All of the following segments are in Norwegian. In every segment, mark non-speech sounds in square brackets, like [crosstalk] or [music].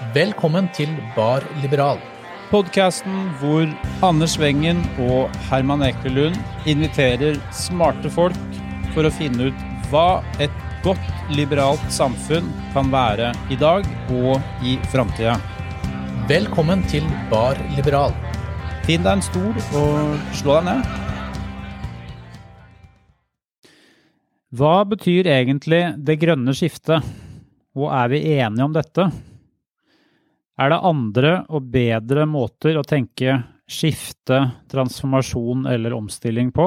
Velkommen til Bar Liberal. Podkasten hvor Anders Wengen og Herman Ekelund inviterer smarte folk for å finne ut hva et godt liberalt samfunn kan være i dag og i framtida. Velkommen til Bar Liberal. Finn deg en stol og slå deg ned. Hva betyr egentlig det grønne skiftet, og er vi enige om dette? Er det andre og bedre måter å tenke skifte, transformasjon eller omstilling på?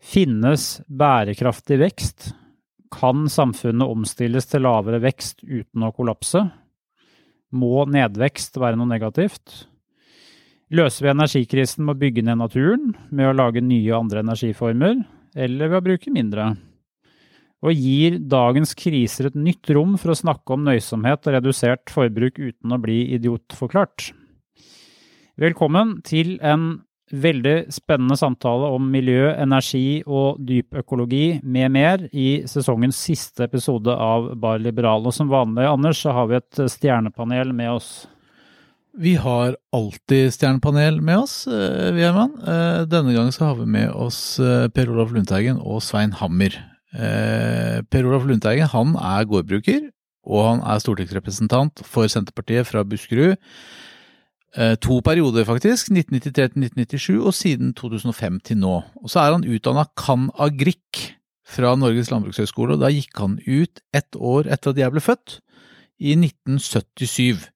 Finnes bærekraftig vekst? Kan samfunnet omstilles til lavere vekst uten å kollapse? Må nedvekst være noe negativt? Løser vi energikrisen med å bygge ned naturen, med å lage nye og andre energiformer, eller ved å bruke mindre? Og gir dagens kriser et nytt rom for å snakke om nøysomhet og redusert forbruk uten å bli idiotforklart? Velkommen til en veldig spennende samtale om miljø, energi og dypøkologi med mer i sesongens siste episode av Bar Liberal. Og som vanlig, Anders, så har vi et stjernepanel med oss. Vi har alltid stjernepanel med oss, Viermann. Denne gangen så har vi med oss Per Olaf Lundteigen og Svein Hammer. Per Olaf Lundteigen han er gårdbruker, og han er stortingsrepresentant for Senterpartiet fra Buskerud. To perioder, faktisk. 1993 til 1997, og siden 2005 til nå. Og så er han utdanna can.agric fra Norges landbrukshøgskole, og da gikk han ut ett år etter at jeg ble født, i 1977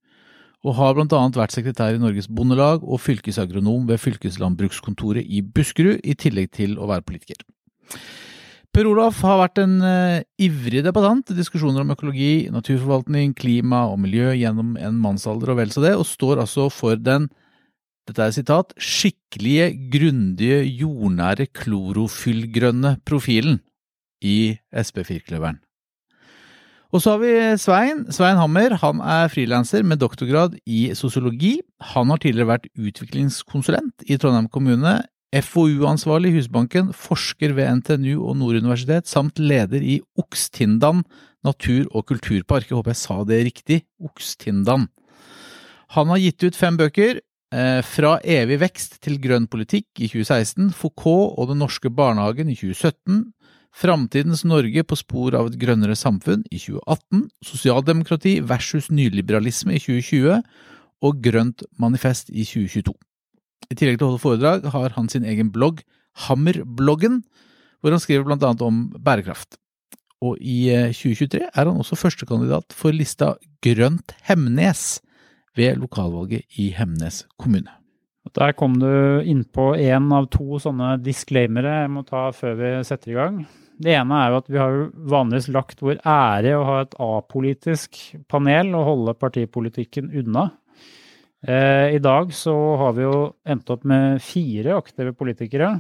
og har blant annet vært sekretær i Norges Bondelag og fylkesagronom ved fylkeslandbrukskontoret i Buskerud, i tillegg til å være politiker. Per Olaf har vært en uh, ivrig debattant i diskusjoner om økologi, naturforvaltning, klima og miljø gjennom en mannsalder og vel så det, og står altså for den dette er sitat, skikkelige, grundige, jordnære, klorofyllgrønne profilen i SP4-kløveren. Og så har vi Svein. Svein Hammer han er frilanser med doktorgrad i sosiologi. Han har tidligere vært utviklingskonsulent i Trondheim kommune, FoU-ansvarlig i Husbanken, forsker ved NTNU og Nord universitet, samt leder i Okstindan natur- og kulturpark. Jeg håper jeg sa det riktig. Okstindan. Han har gitt ut fem bøker. Eh, fra evig vekst til grønn politikk i 2016, Foucault og Den norske barnehagen i 2017, Framtidens Norge på spor av et grønnere samfunn i 2018, Sosialdemokrati versus nyliberalisme i 2020 og Grønt manifest i 2022. I tillegg til å holde foredrag har han sin egen blogg, Hammerbloggen, hvor han skriver blant annet om bærekraft. Og i 2023 er han også førstekandidat for lista Grønt Hemnes ved lokalvalget i Hemnes kommune. Der kom du innpå én av to sånne disclaimere jeg må ta før vi setter i gang. Det ene er jo at vi har vanligvis lagt vår ære i å ha et apolitisk panel og holde partipolitikken unna. Eh, I dag så har vi jo endt opp med fire aktive politikere.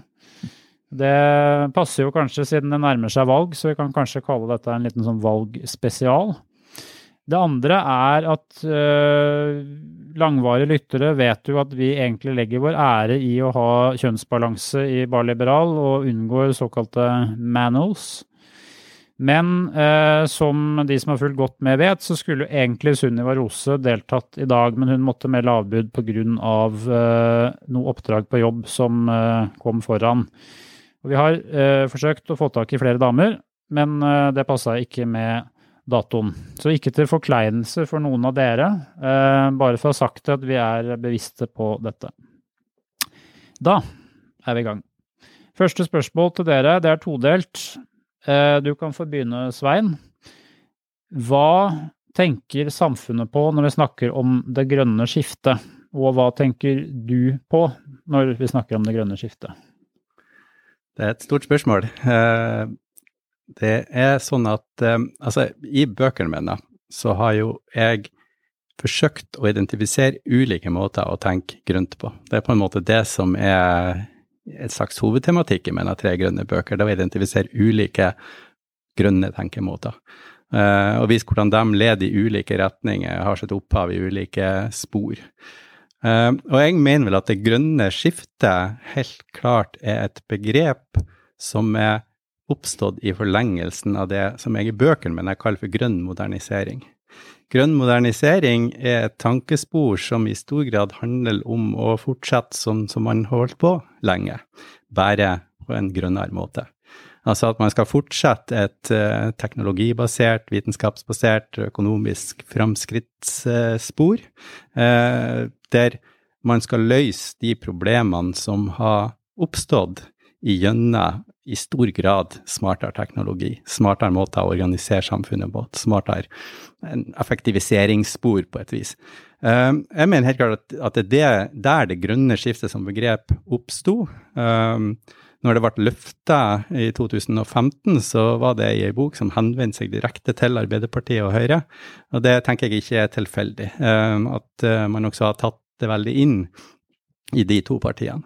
Det passer jo kanskje siden det nærmer seg valg, så vi kan kanskje kalle dette en liten sånn valgspesial. Det andre er at øh, langvarige lyttere vet jo at vi egentlig legger vår ære i å ha kjønnsbalanse i Bar Liberal og unngår såkalte manuals. Men eh, som de som har fulgt godt med vet, så skulle egentlig Sunniva Rose deltatt i dag, men hun måtte melde avbud pga. Øh, noe oppdrag på jobb som eh, kom foran. Og vi har eh, forsøkt å få tak i flere damer, men det passa ikke med datoen. Så ikke til forkleinelse for noen av dere, eh, bare for å ha sagt at vi er bevisste på dette. Da er vi i gang. Første spørsmål til dere, det er todelt. Eh, du kan få begynne, Svein. Hva tenker samfunnet på når vi snakker om det grønne skiftet? Og hva tenker du på når vi snakker om det grønne skiftet? Det er et stort spørsmål. Eh, det er sånn at um, altså, i bøkene mine så har jo jeg forsøkt å identifisere ulike måter å tenke grønt på. Det er på en måte det som er et slags hovedtematikk i mine tre grønne bøker. Det å identifisere ulike grønne tenkemåter. Uh, og vise hvordan de leder i ulike retninger, har sitt opphav i ulike spor. Uh, og jeg mener vel at det grønne skiftet helt klart er et begrep som er oppstått i forlengelsen av det som jeg i bøkene mine kaller for grønn modernisering. Grønn modernisering er et tankespor som i stor grad handler om å fortsette som, som man holdt på lenge, bare på en grønnere måte. Altså at man skal fortsette et uh, teknologibasert, vitenskapsbasert, økonomisk framskrittsspor, uh, der man skal løse de problemene som har oppstått gjennom i stor grad smartere teknologi, smartere måter å organisere samfunnet på, smartere effektiviseringsspor på et vis. Uh, jeg mener helt klart at, det er der det grønne skiftet som begrep oppsto. Uh, når det ble løfta i 2015, så var det i ei bok som henvendte seg direkte til Arbeiderpartiet og Høyre. Og det tenker jeg ikke er tilfeldig, uh, at man også har tatt det veldig inn i de to partiene.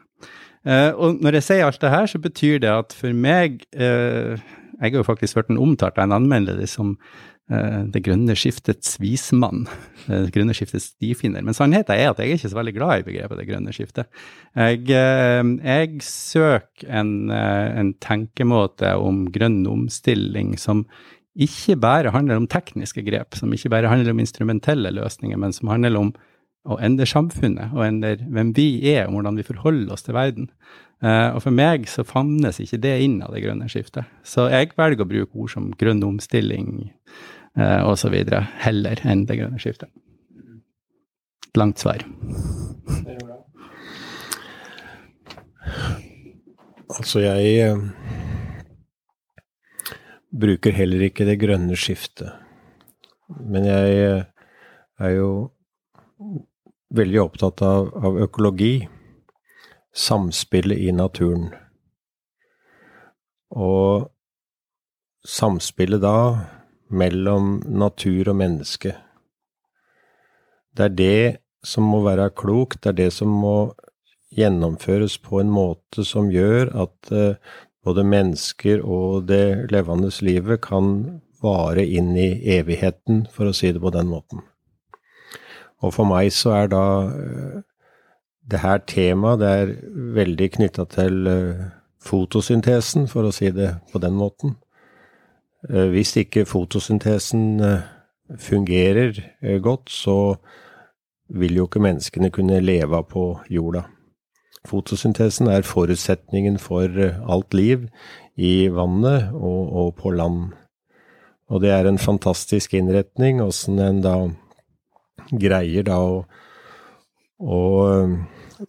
Uh, og når jeg sier alt det her, så betyr det at for meg uh, Jeg har jo faktisk hørt den omtalt av en anmelder som uh, det grønne skiftets vismann. [laughs] det grønne skiftets stifinner. Men sannheten er at jeg er ikke så veldig glad i begrepet det grønne skiftet. Jeg, jeg søker en, en tenkemåte om grønn omstilling som ikke bare handler om tekniske grep, som ikke bare handler om instrumentelle løsninger, men som handler om å endre samfunnet, og endre hvem vi er, og hvordan vi forholder oss til verden. Uh, og for meg så favnes ikke det inn av det grønne skiftet. Så jeg velger å bruke ord som grønn omstilling uh, osv. heller enn det grønne skiftet. Langt svar. Altså, jeg uh, bruker heller ikke det grønne skiftet. Men jeg er jo veldig opptatt av, av økologi, samspillet i naturen. Og samspillet da mellom natur og menneske. Det er det som må være klokt, det er det som må gjennomføres på en måte som gjør at uh, både mennesker og det levende livet kan vare inn i evigheten, for å si det på den måten. Og for meg så er da eh, det her temaet det er veldig knytta til eh, fotosyntesen, for å si det på den måten. Eh, hvis ikke fotosyntesen fungerer godt, så vil jo ikke menneskene kunne leve på jorda. Fotosyntesen er forutsetningen for alt liv i vannet og, og på land. Og det er en fantastisk innretning, åssen en da greier da å, å um,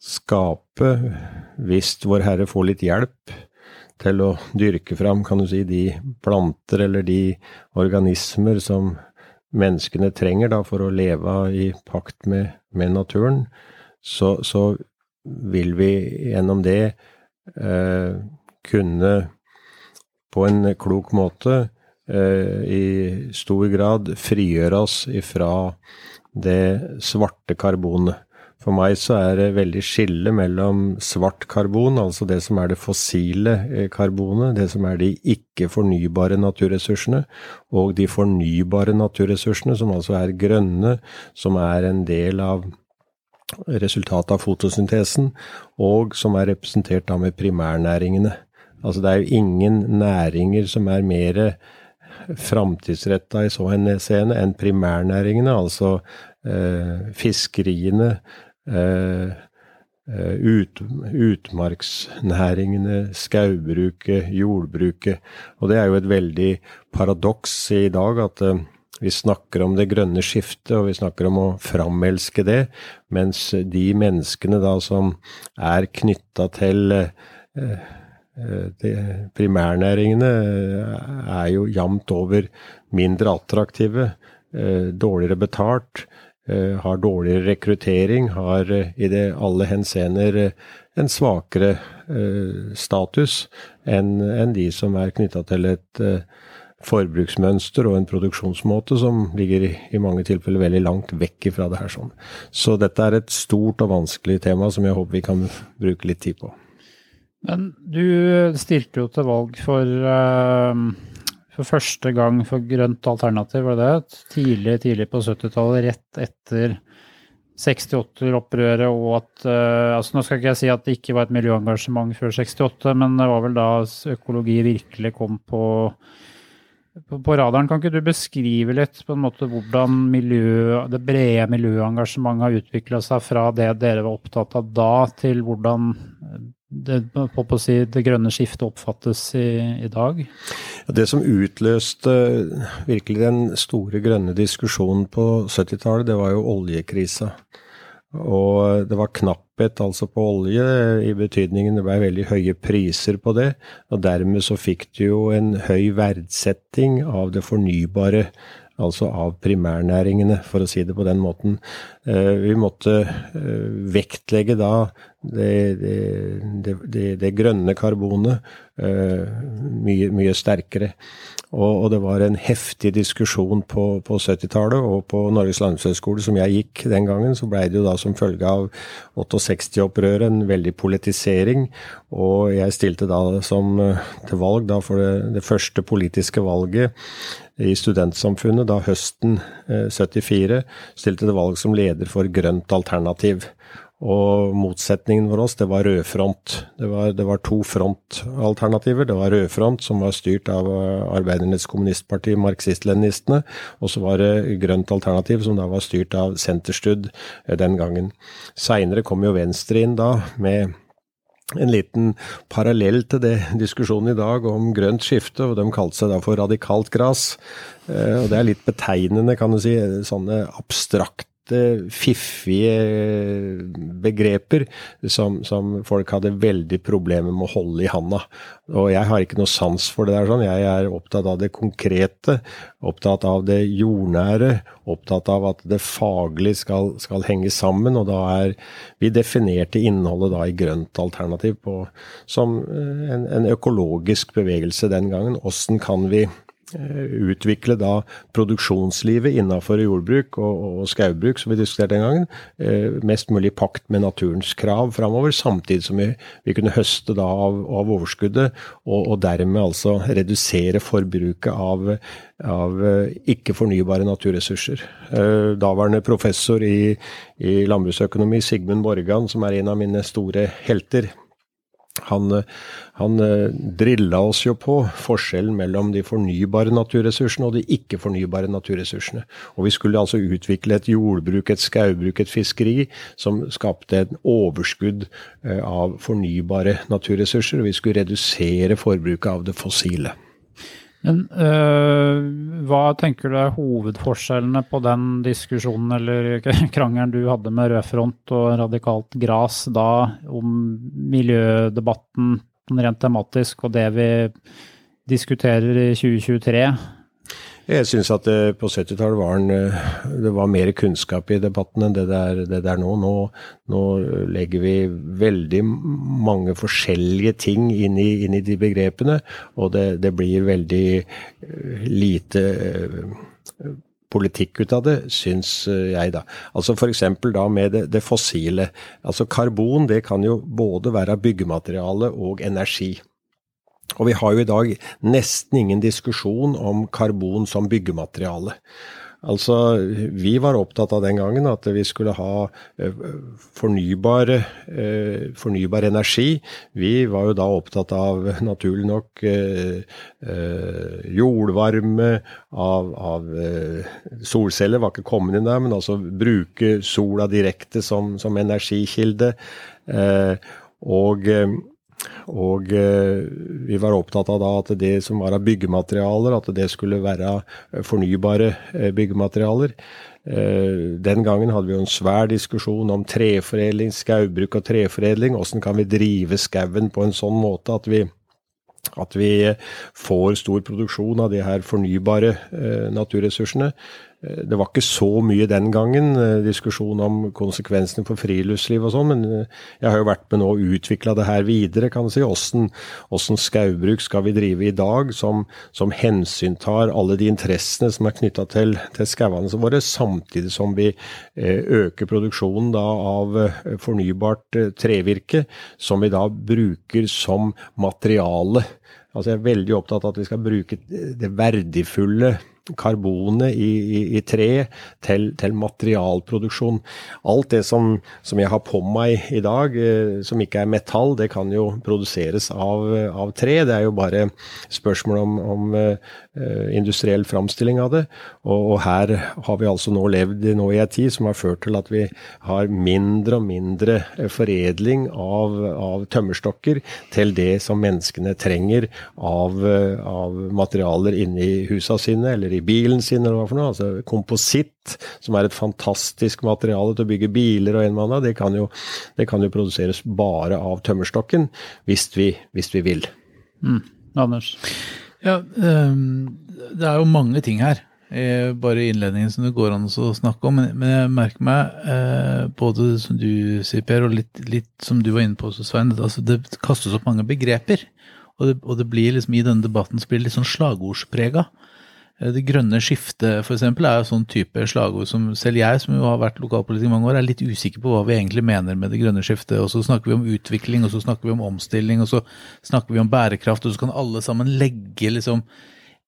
skape, hvis Vår Herre får litt hjelp til å dyrke fram, kan du si, de planter eller de organismer som menneskene trenger da for å leve i pakt med, med naturen, så, så, vil vi gjennom det eh, kunne på en klok måte eh, i stor grad frigjøre oss ifra det svarte karbonet. For meg så er det veldig skille mellom svart karbon, altså det som er det fossile eh, karbonet, det som er de ikke-fornybare naturressursene, og de fornybare naturressursene, som altså er grønne, som er en del av resultatet av fotosyntesen, og som er representert da med primærnæringene. Altså det er jo ingen næringer som er mer framtidsretta i så henseende enn primærnæringene, altså eh, fiskeriene, eh, eh, ut, utmarksnæringene, skaubruket, jordbruket. Og det er jo et veldig paradoks i dag at eh, vi snakker om det grønne skiftet, og vi snakker om å framelske det, mens de menneskene da som er knytta til eh, primærnæringene eh, er jo jevnt over mindre attraktive, eh, dårligere betalt, har dårligere rekruttering, har i det alle henseender en svakere status enn de som er knytta til et forbruksmønster og en produksjonsmåte som ligger i mange tilfeller veldig langt vekk fra det her. sånn. Så dette er et stort og vanskelig tema som jeg håper vi kan bruke litt tid på. Men du stilte jo til valg for, uh, for første gang for grønt alternativ, var det det? Tidlig, tidlig på 70-tallet, rett etter 68-opprøret og at uh, altså Nå skal ikke jeg si at det ikke var et miljøengasjement før 68, men det var vel da økologi virkelig kom på på, på radaren. Kan ikke du beskrive litt på en måte hvordan miljø, det brede miljøengasjementet har utvikla seg fra det dere var opptatt av da, til hvordan det, si, det grønne skiftet oppfattes i, i dag? Det som utløste virkelig den store grønne diskusjonen på 70-tallet, det var jo oljekrisa. Og det var knapphet altså på olje, i betydningen det ble veldig høye priser på det. Og dermed så fikk du jo en høy verdsetting av det fornybare, altså av primærnæringene, for å si det på den måten. Eh, vi måtte eh, vektlegge da det, det, det, det grønne karbonet eh, mye, mye sterkere. Og, og, det var en heftig diskusjon på, på 70-tallet, og på Norges landbrukshøgskole, som jeg gikk den gangen, så blei det jo da som følge av 68-opprøret en veldig politisering. Og jeg stilte da som til valg da for det, det første politiske valget i studentsamfunnet da høsten 74. Stilte til valg som leder for Grønt alternativ. Og motsetningen for oss, det var rødfront. Det var, det var to frontalternativer. Det var rødfront, som var styrt av Arbeidernes Kommunistparti, marxist-leninistene. Og så var det grønt alternativ, som da var styrt av Senterstud eh, den gangen. Seinere kom jo Venstre inn da, med en liten parallell til det diskusjonen i dag om grønt skifte, og de kalte seg da for radikalt gras. Eh, og det er litt betegnende, kan du si, sånne abstrakt fiffige begreper som, som, folk hadde veldig problemer med å holde i handa. Og jeg har ikke noe sans for det der sånn. Jeg er opptatt av det konkrete, opptatt av det jordnære, opptatt av at det faglig skal, skal henge sammen. Og da er Vi definerte innholdet da i grønt alternativ på, som en, en økologisk bevegelse den gangen. Åssen kan vi Eh, utvikle da produksjonslivet innenfor jordbruk og, og skaubruk, som vi diskuterte den gangen, eh, mest mulig pakt med naturens krav framover, samtidig som vi, vi kunne høste da av, av overskuddet, og, og, dermed altså redusere forbruket av, av eh, ikke-fornybare naturressurser. Daværende professor i, i landbruksøkonomi, Sigmund Borgan, som er en av mine store helter, han, han eh, drilla oss jo på forskjellen mellom de fornybare naturressursene og de ikke-fornybare naturressursene. Og vi skulle altså utvikle et jordbruk, et skaubruk, et fiskeri som skapte en overskudd eh, av fornybare naturressurser. Og vi skulle redusere forbruket av det fossile. Men øh, hva tenker du er hovedforskjellene på den diskusjonen eller [laughs] krangelen du hadde med Rødfront og Radikalt Gras da om miljødebatten rent tematisk og det vi diskuterer i 2023? Jeg syns at det, på 70-tallet var en, det var mer kunnskap i debatten enn det det er, det er nå. nå. nå. legger vi veldig mange forskjellige ting inn i, inn i de begrepene, og det, det blir veldig eh, lite eh, politikk ut av det, syns jeg, da. Altså F.eks. da med det, det, fossile. Altså Karbon det kan jo både være byggemateriale og energi. Og vi har jo i dag nesten ingen diskusjon om karbon som byggemateriale. Altså, vi var opptatt av den gangen at vi skulle ha eh, fornybar, eh, fornybar energi. Vi var jo da opptatt av, naturlig nok, eh, jordvarme, av, av solceller var ikke kommet inn der, men altså bruke sola direkte som, som energikilde. Og og eh, vi var opptatt av da at det som var av byggematerialer, at det skulle være eh, fornybare eh, byggematerialer. Den gangen hadde vi jo en svær diskusjon om treforedling, skaubruk og treforedling. Hvordan kan vi drive skauen på en sånn måte at vi at vi får stor produksjon av de her fornybare naturressursene. Eh, det var ikke så mye den gangen, eh, diskusjon om konsekvensene for friluftsliv og sånn, men eh, jeg har jo vært med nå og utvikla det her videre, kan du si. Åssen skaubruk skal vi drive i dag som, som hensyntar alle de interessene som er knytta til, til skauene våre, samtidig som vi øker produksjonen da av fornybart trevirke, som vi da bruker som materiale. Altså jeg er veldig opptatt av at vi skal bruke det verdifulle karbonet i, i, i tre til, til, materialproduksjon. Alt det som, som, jeg har på meg i dag, eh, som ikke er metall, det kan jo produseres av, av tre. Det er jo bare spørsmål om, om uh, industriell framstilling av det. Og, her har vi altså nå levd nå i en tid som har ført til at vi har mindre og mindre foredling av, av tømmerstokker til det som menneskene trenger av, av materialer inni husa sine, eller i bilen sin, eller hva for noe. Altså kompositt, som er et fantastisk materiale til å bygge biler og en mann annen, det kan jo, det kan jo produseres bare av tømmerstokken, hvis vi, hvis vi vil. Mm. Anders? Ja, um, det er jo mange ting her. Eh, bare i innledningen som det går an å snakke om. Men, jeg merker meg, eh, både som du sier, Per, og litt, litt som du var inne på også, Svein, altså det kastes opp mange begreper. Og det, og det, blir liksom i denne debatten så blir det litt sånn slagordsprega. Eh, det grønne skiftet f.eks. er jo sånn type slagord som selv jeg, som jo har vært lokalpolitiker i mange år, er litt usikker på hva vi egentlig mener med det grønne skiftet. Og så snakker vi om utvikling, og så snakker vi om omstilling, og så snakker vi om bærekraft, og så kan alle sammen legge liksom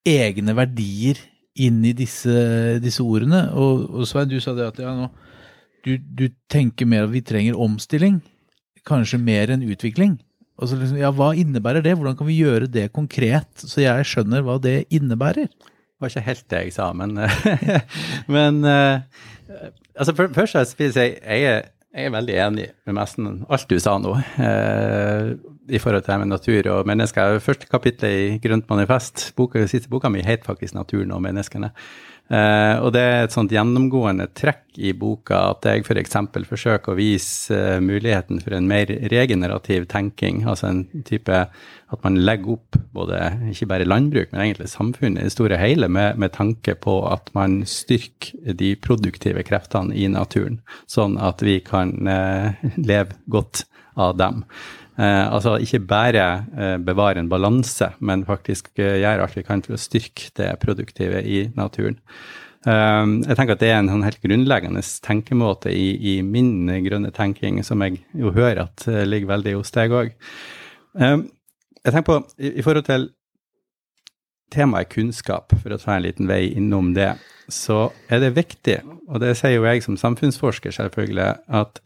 egne verdier inn i disse, disse ordene. Og, og, Svein, du sa det at ja, nå, du, du tenker mer at vi trenger omstilling, kanskje mer enn utvikling. Og så liksom, ja, Hva innebærer det? Hvordan kan vi gjøre det konkret, så jeg skjønner hva det innebærer? Var ikke helt det jeg sa, men, [laughs] men uh, altså og Først vil jeg si jeg er, jeg er veldig enig med nesten alt du sa nå uh, i forhold til det med natur og mennesker. Første kapittel i Grønt manifest, boka, siste boka mi, het faktisk 'Naturen og menneskene'. Uh, og det er et sånt gjennomgående trekk i boka at jeg f.eks. For forsøker å vise uh, muligheten for en mer regenerativ tenking. Altså en type at man legger opp både ikke bare landbruk, men egentlig samfunnet i det store hele med, med, tanke på at man styrker de produktive kreftene i naturen, sånn at vi kan uh, leve godt av dem. Eh, altså ikke bare eh, bevare en balanse, men faktisk eh, gjøre alt vi kan for å styrke det produktive i naturen. jeg tenker at det er en sånn helt grunnleggende tenkemåte i, i, min grønne tenking, som jeg jo hører at ligger veldig hos deg òg. jeg tenker på, i, forhold til temaet kunnskap, for å ta en liten vei innom det, så er det viktig, og det sier jo jeg som samfunnsforsker selvfølgelig, at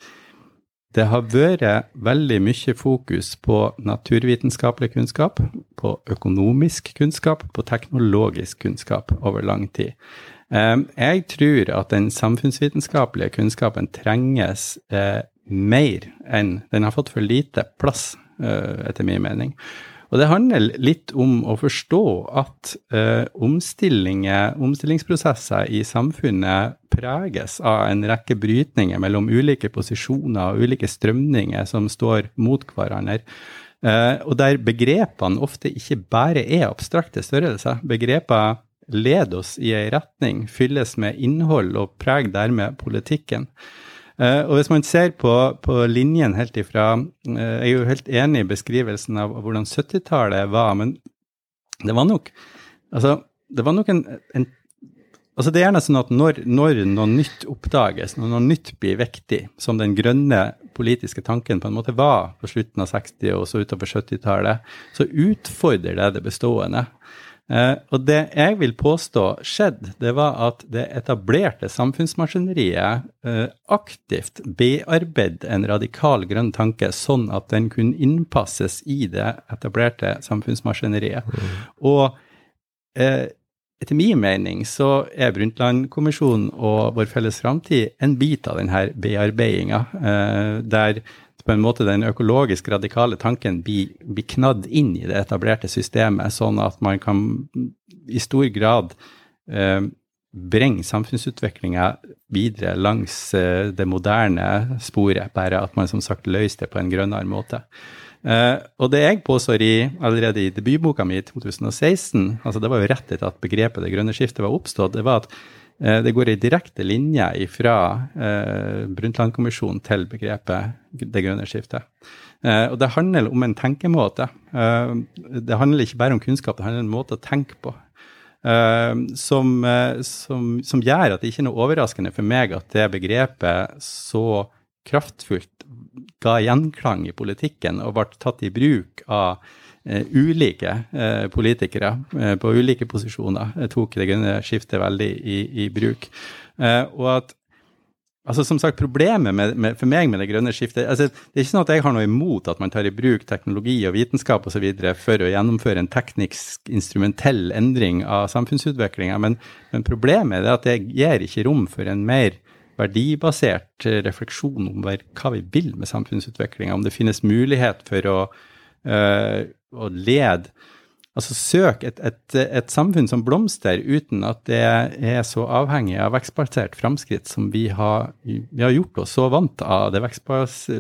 det har vært veldig mye fokus på naturvitenskapelig kunnskap, på økonomisk kunnskap, på teknologisk kunnskap over lang tid. Jeg tror at den samfunnsvitenskapelige kunnskapen trenges eh, mer enn Den har fått for lite plass, eh, etter min mening. Og det handler litt om å forstå at eh, omstillingsprosesser i samfunnet preges av en rekke brytninger mellom ulike posisjoner og ulike strømninger som står mot hverandre. Eh, og der begrepene ofte ikke bare er abstrakte størrelser. Begreper leder oss i ei retning, fylles med innhold og preger dermed politikken. Uh, og hvis man ser på, på linjen helt ifra uh, Jeg er jo helt enig i beskrivelsen av, hvordan 70-tallet var, men det var nok Altså, det var nok en, en Altså Det er gjerne sånn at når, når, noe nytt oppdages, når noe nytt blir viktig, som den grønne politiske tanken på en måte var på slutten av 60- og så utover 70-tallet, så utfordrer det det bestående. Uh, og det jeg vil påstå skjedde, det var at det etablerte samfunnsmaskineriet eh, aktivt bearbeidet en radikal grønn tanke sånn at den kunne innpasses i det etablerte samfunnsmaskineriet. Mm. Og eh, etter min mening så er Brundtland-kommisjonen og Vår felles framtid en bit av denne bearbeidinga, der på en måte den økologisk radikale tanken blir, blir knadd inn i det etablerte systemet, sånn at man kan i stor grad eh, bringe samfunnsutviklinga videre langs eh, det moderne sporet, bare at man som sagt løser det på en grønnere måte. Uh, og det jeg påstår i, allerede i debutboka mi i 2016, altså det var jo rett etter at begrepet det grønne skiftet var oppstått, det var at Eh, det går i direkte linje fra eh, Brundtland-kommisjonen til begrepet det grønne skiftet. Eh, og det handler om en tenkemåte. det handler ikke bare om kunnskap, det handler om en måte å tenke på. Som, som, som, gjør at det ikke er noe overraskende for meg at det begrepet så kraftfullt ga gjenklang i politikken og ble tatt i bruk av eh, ulike eh, politikere eh, på ulike posisjoner eh, tok det grønne skiftet veldig i, i bruk. Eh, og at Altså som sagt, Problemet med, med, for meg med det grønne skiftet altså Det er ikke sånn at jeg har noe imot at man tar i bruk teknologi og vitenskap osv. for å gjennomføre en teknisk, instrumentell endring av samfunnsutviklinga, men, men, problemet er at det gir ikke rom for en mer verdibasert refleksjon om hva vi vil med samfunnsutviklinga. Om det finnes mulighet for å, øh, å lede Altså søk et, et, et, samfunn som blomstrer uten at det er så avhengig av vekstbasert framskritt som vi har, vi har gjort oss så vant det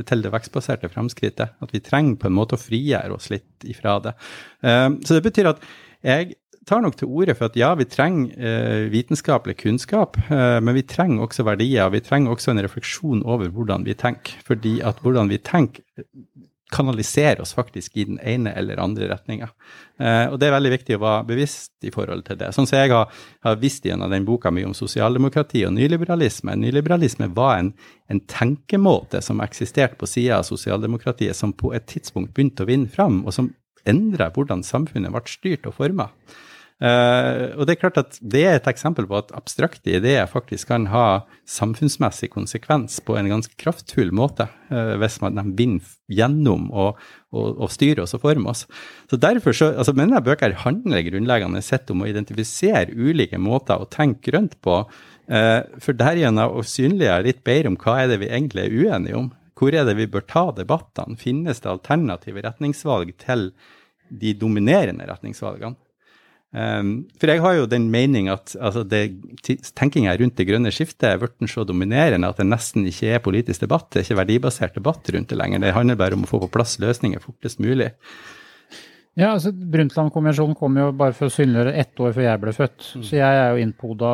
til det vekstbaserte framskrittet. At vi trenger på en måte å frigjøre oss litt ifra det. Um, så det betyr at jeg tar nok til orde for at ja, vi trenger uh, vitenskapelig kunnskap, men vi trenger også verdier. Vi trenger også en refleksjon over hvordan vi tenker. Fordi at hvordan vi tenker kanalisere oss faktisk i den ene eller andre retninga. Eh, og det er veldig viktig å være bevisst i forhold til det. Sånn som jeg har, har visst gjennom den boka mi om sosialdemokrati og nyliberalisme. Nyliberalisme var en, en tenkemåte som eksisterte på sida av sosialdemokratiet, som på et tidspunkt begynte å vinne fram, og som endra hvordan samfunnet ble styrt og forma. Uh, og det er klart at det er et eksempel på at abstrakte ideer faktisk kan ha samfunnsmessig konsekvens på en ganske kraftfull måte, uh, hvis man de vinner gjennom å, styre oss og forme oss. Så derfor så, altså Mine bøker handler grunnleggende sett om å identifisere ulike måter å tenke grønt på, uh, for derigjennom å synliggjøre litt bedre om hva er det vi egentlig er uenige om. Hvor er det vi bør ta debattene? Finnes det alternative retningsvalg til de dominerende retningsvalgene? Um, for jeg har jo den mening at altså tenkinga rundt det grønne skiftet er blitt så dominerende at det nesten ikke er politisk debatt. Det er ikke verdibasert debatt rundt det lenger. Det handler bare om å få på plass løsninger fortest mulig. Ja, altså Brundtland-konvensjonen kom jo bare for å synliggjøre ett år før jeg ble født. Mm. Så jeg er jo innpoda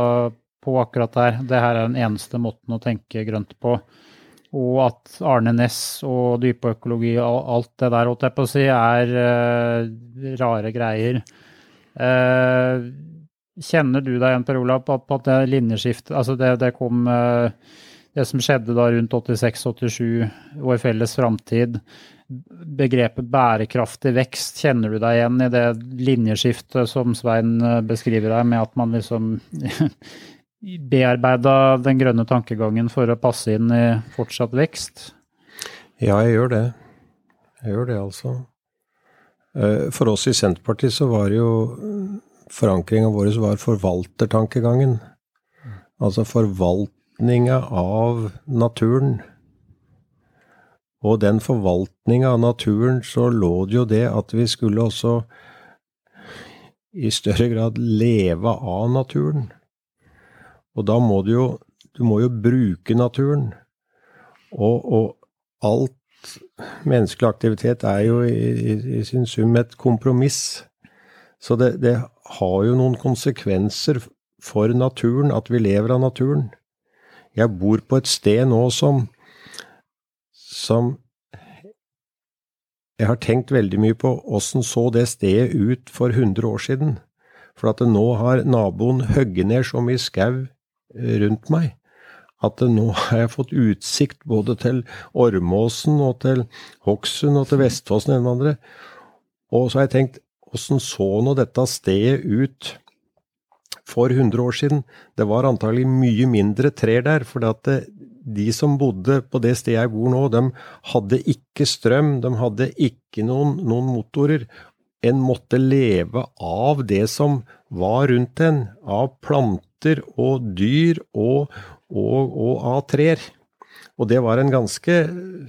på akkurat der. Det her er den eneste måten å tenke grønt på. Og at Arne Næss og dypøkologi og alt det der, holdt jeg på å si, er uh, rare greier. Eh, kjenner du deg igjen, Per Olav, på, at det linjeskiftet Altså det, det kom eh, Det som skjedde da rundt 86-87, vår felles framtid. Begrepet bærekraftig vekst, kjenner du deg igjen i det linjeskiftet som Svein eh, beskriver her, med at man liksom [laughs] bearbeida den grønne tankegangen for å passe inn i fortsatt vekst? Ja, jeg gjør det. Jeg gjør det, altså. Eh, for oss i Senterpartiet så var jo Forankringa vår var forvaltertankegangen. Altså forvaltninga av naturen. Og den forvaltninga av naturen så lå det jo det at vi skulle også i større grad leve av naturen. Og da må du jo Du må jo bruke naturen. Og, og alt menneskelig aktivitet er jo i, i, i sin sum et kompromiss. Så det, det, har jo noen konsekvenser for naturen at vi lever av naturen. Jeg bor på et sted nå som som jeg har tenkt veldig mye på åssen så det stedet ut for 100 år siden. For at nå har naboen hogd ned så mye skau rundt meg at nå har jeg fått utsikt både til Ormåsen og til Hokksund og til Vestfossen og den andre. Og så har jeg tenkt, åssen så nå dette stedet ut for 100 år siden? Det var antagelig mye mindre trær der, for de som bodde på det stedet jeg bor nå, de hadde ikke strøm, de hadde ikke noen, noen motorer. En måtte leve av det som var rundt en, av planter og dyr og, og, og A3-er. Og det var en ganske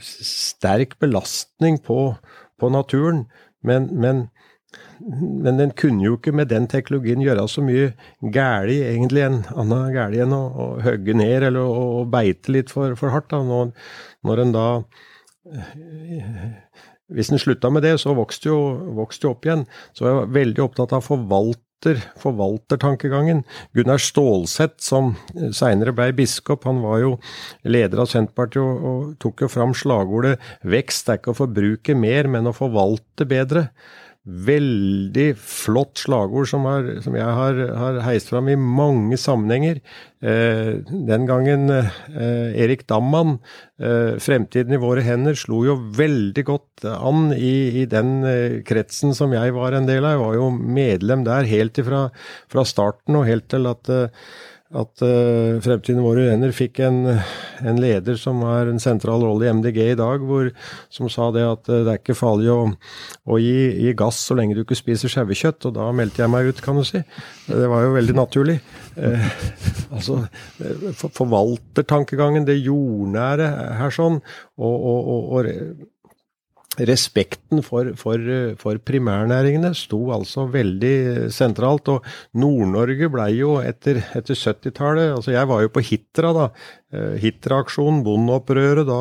sterk belastning på, på naturen. Men, men, men, den kunne jo ikke med den teknologien gjøre så mye gæli, egentlig, enn annet gæli enn å, å hogge ned eller å, å, beite litt for, for hardt. Da. Når, når en da Hvis en slutta med det, så vokste jo, vokste jo opp igjen. Så jeg var veldig opptatt av å forvalte forvaltertankegangen. Gunnar Stålsett, som seinere ble biskop, han var jo leder av Senterpartiet og, og tok jo fram slagordet 'vekst er ikke å forbruke mer, men å forvalte bedre'. Veldig flott slagord som, har, som jeg har, har, heist fram i mange sammenhenger. Eh, den gangen eh, Erik Damman, eh, 'Fremtiden i våre hender', slo jo veldig godt an i, i den eh, kretsen som jeg var en del av. Jeg var jo medlem der helt fra, fra starten og helt til at eh, at uh, Fremtiden våre hender fikk en, en, leder som har en sentral rolle i MDG i dag, hvor, som sa det at uh, det er ikke farlig å, å gi, gi, gass så lenge du ikke spiser sauekjøtt. Og da meldte jeg meg ut, kan du si. Det var jo veldig naturlig. Uh, [laughs] altså, for, forvaltertankegangen, det jordnære her sånn, og, og, og, og respekten for, for, for, primærnæringene sto altså veldig sentralt. Og Nord-Norge blei jo etter, etter 70-tallet altså Jeg var jo på Hitra da, Hitra-aksjonen, bondeopprøret, da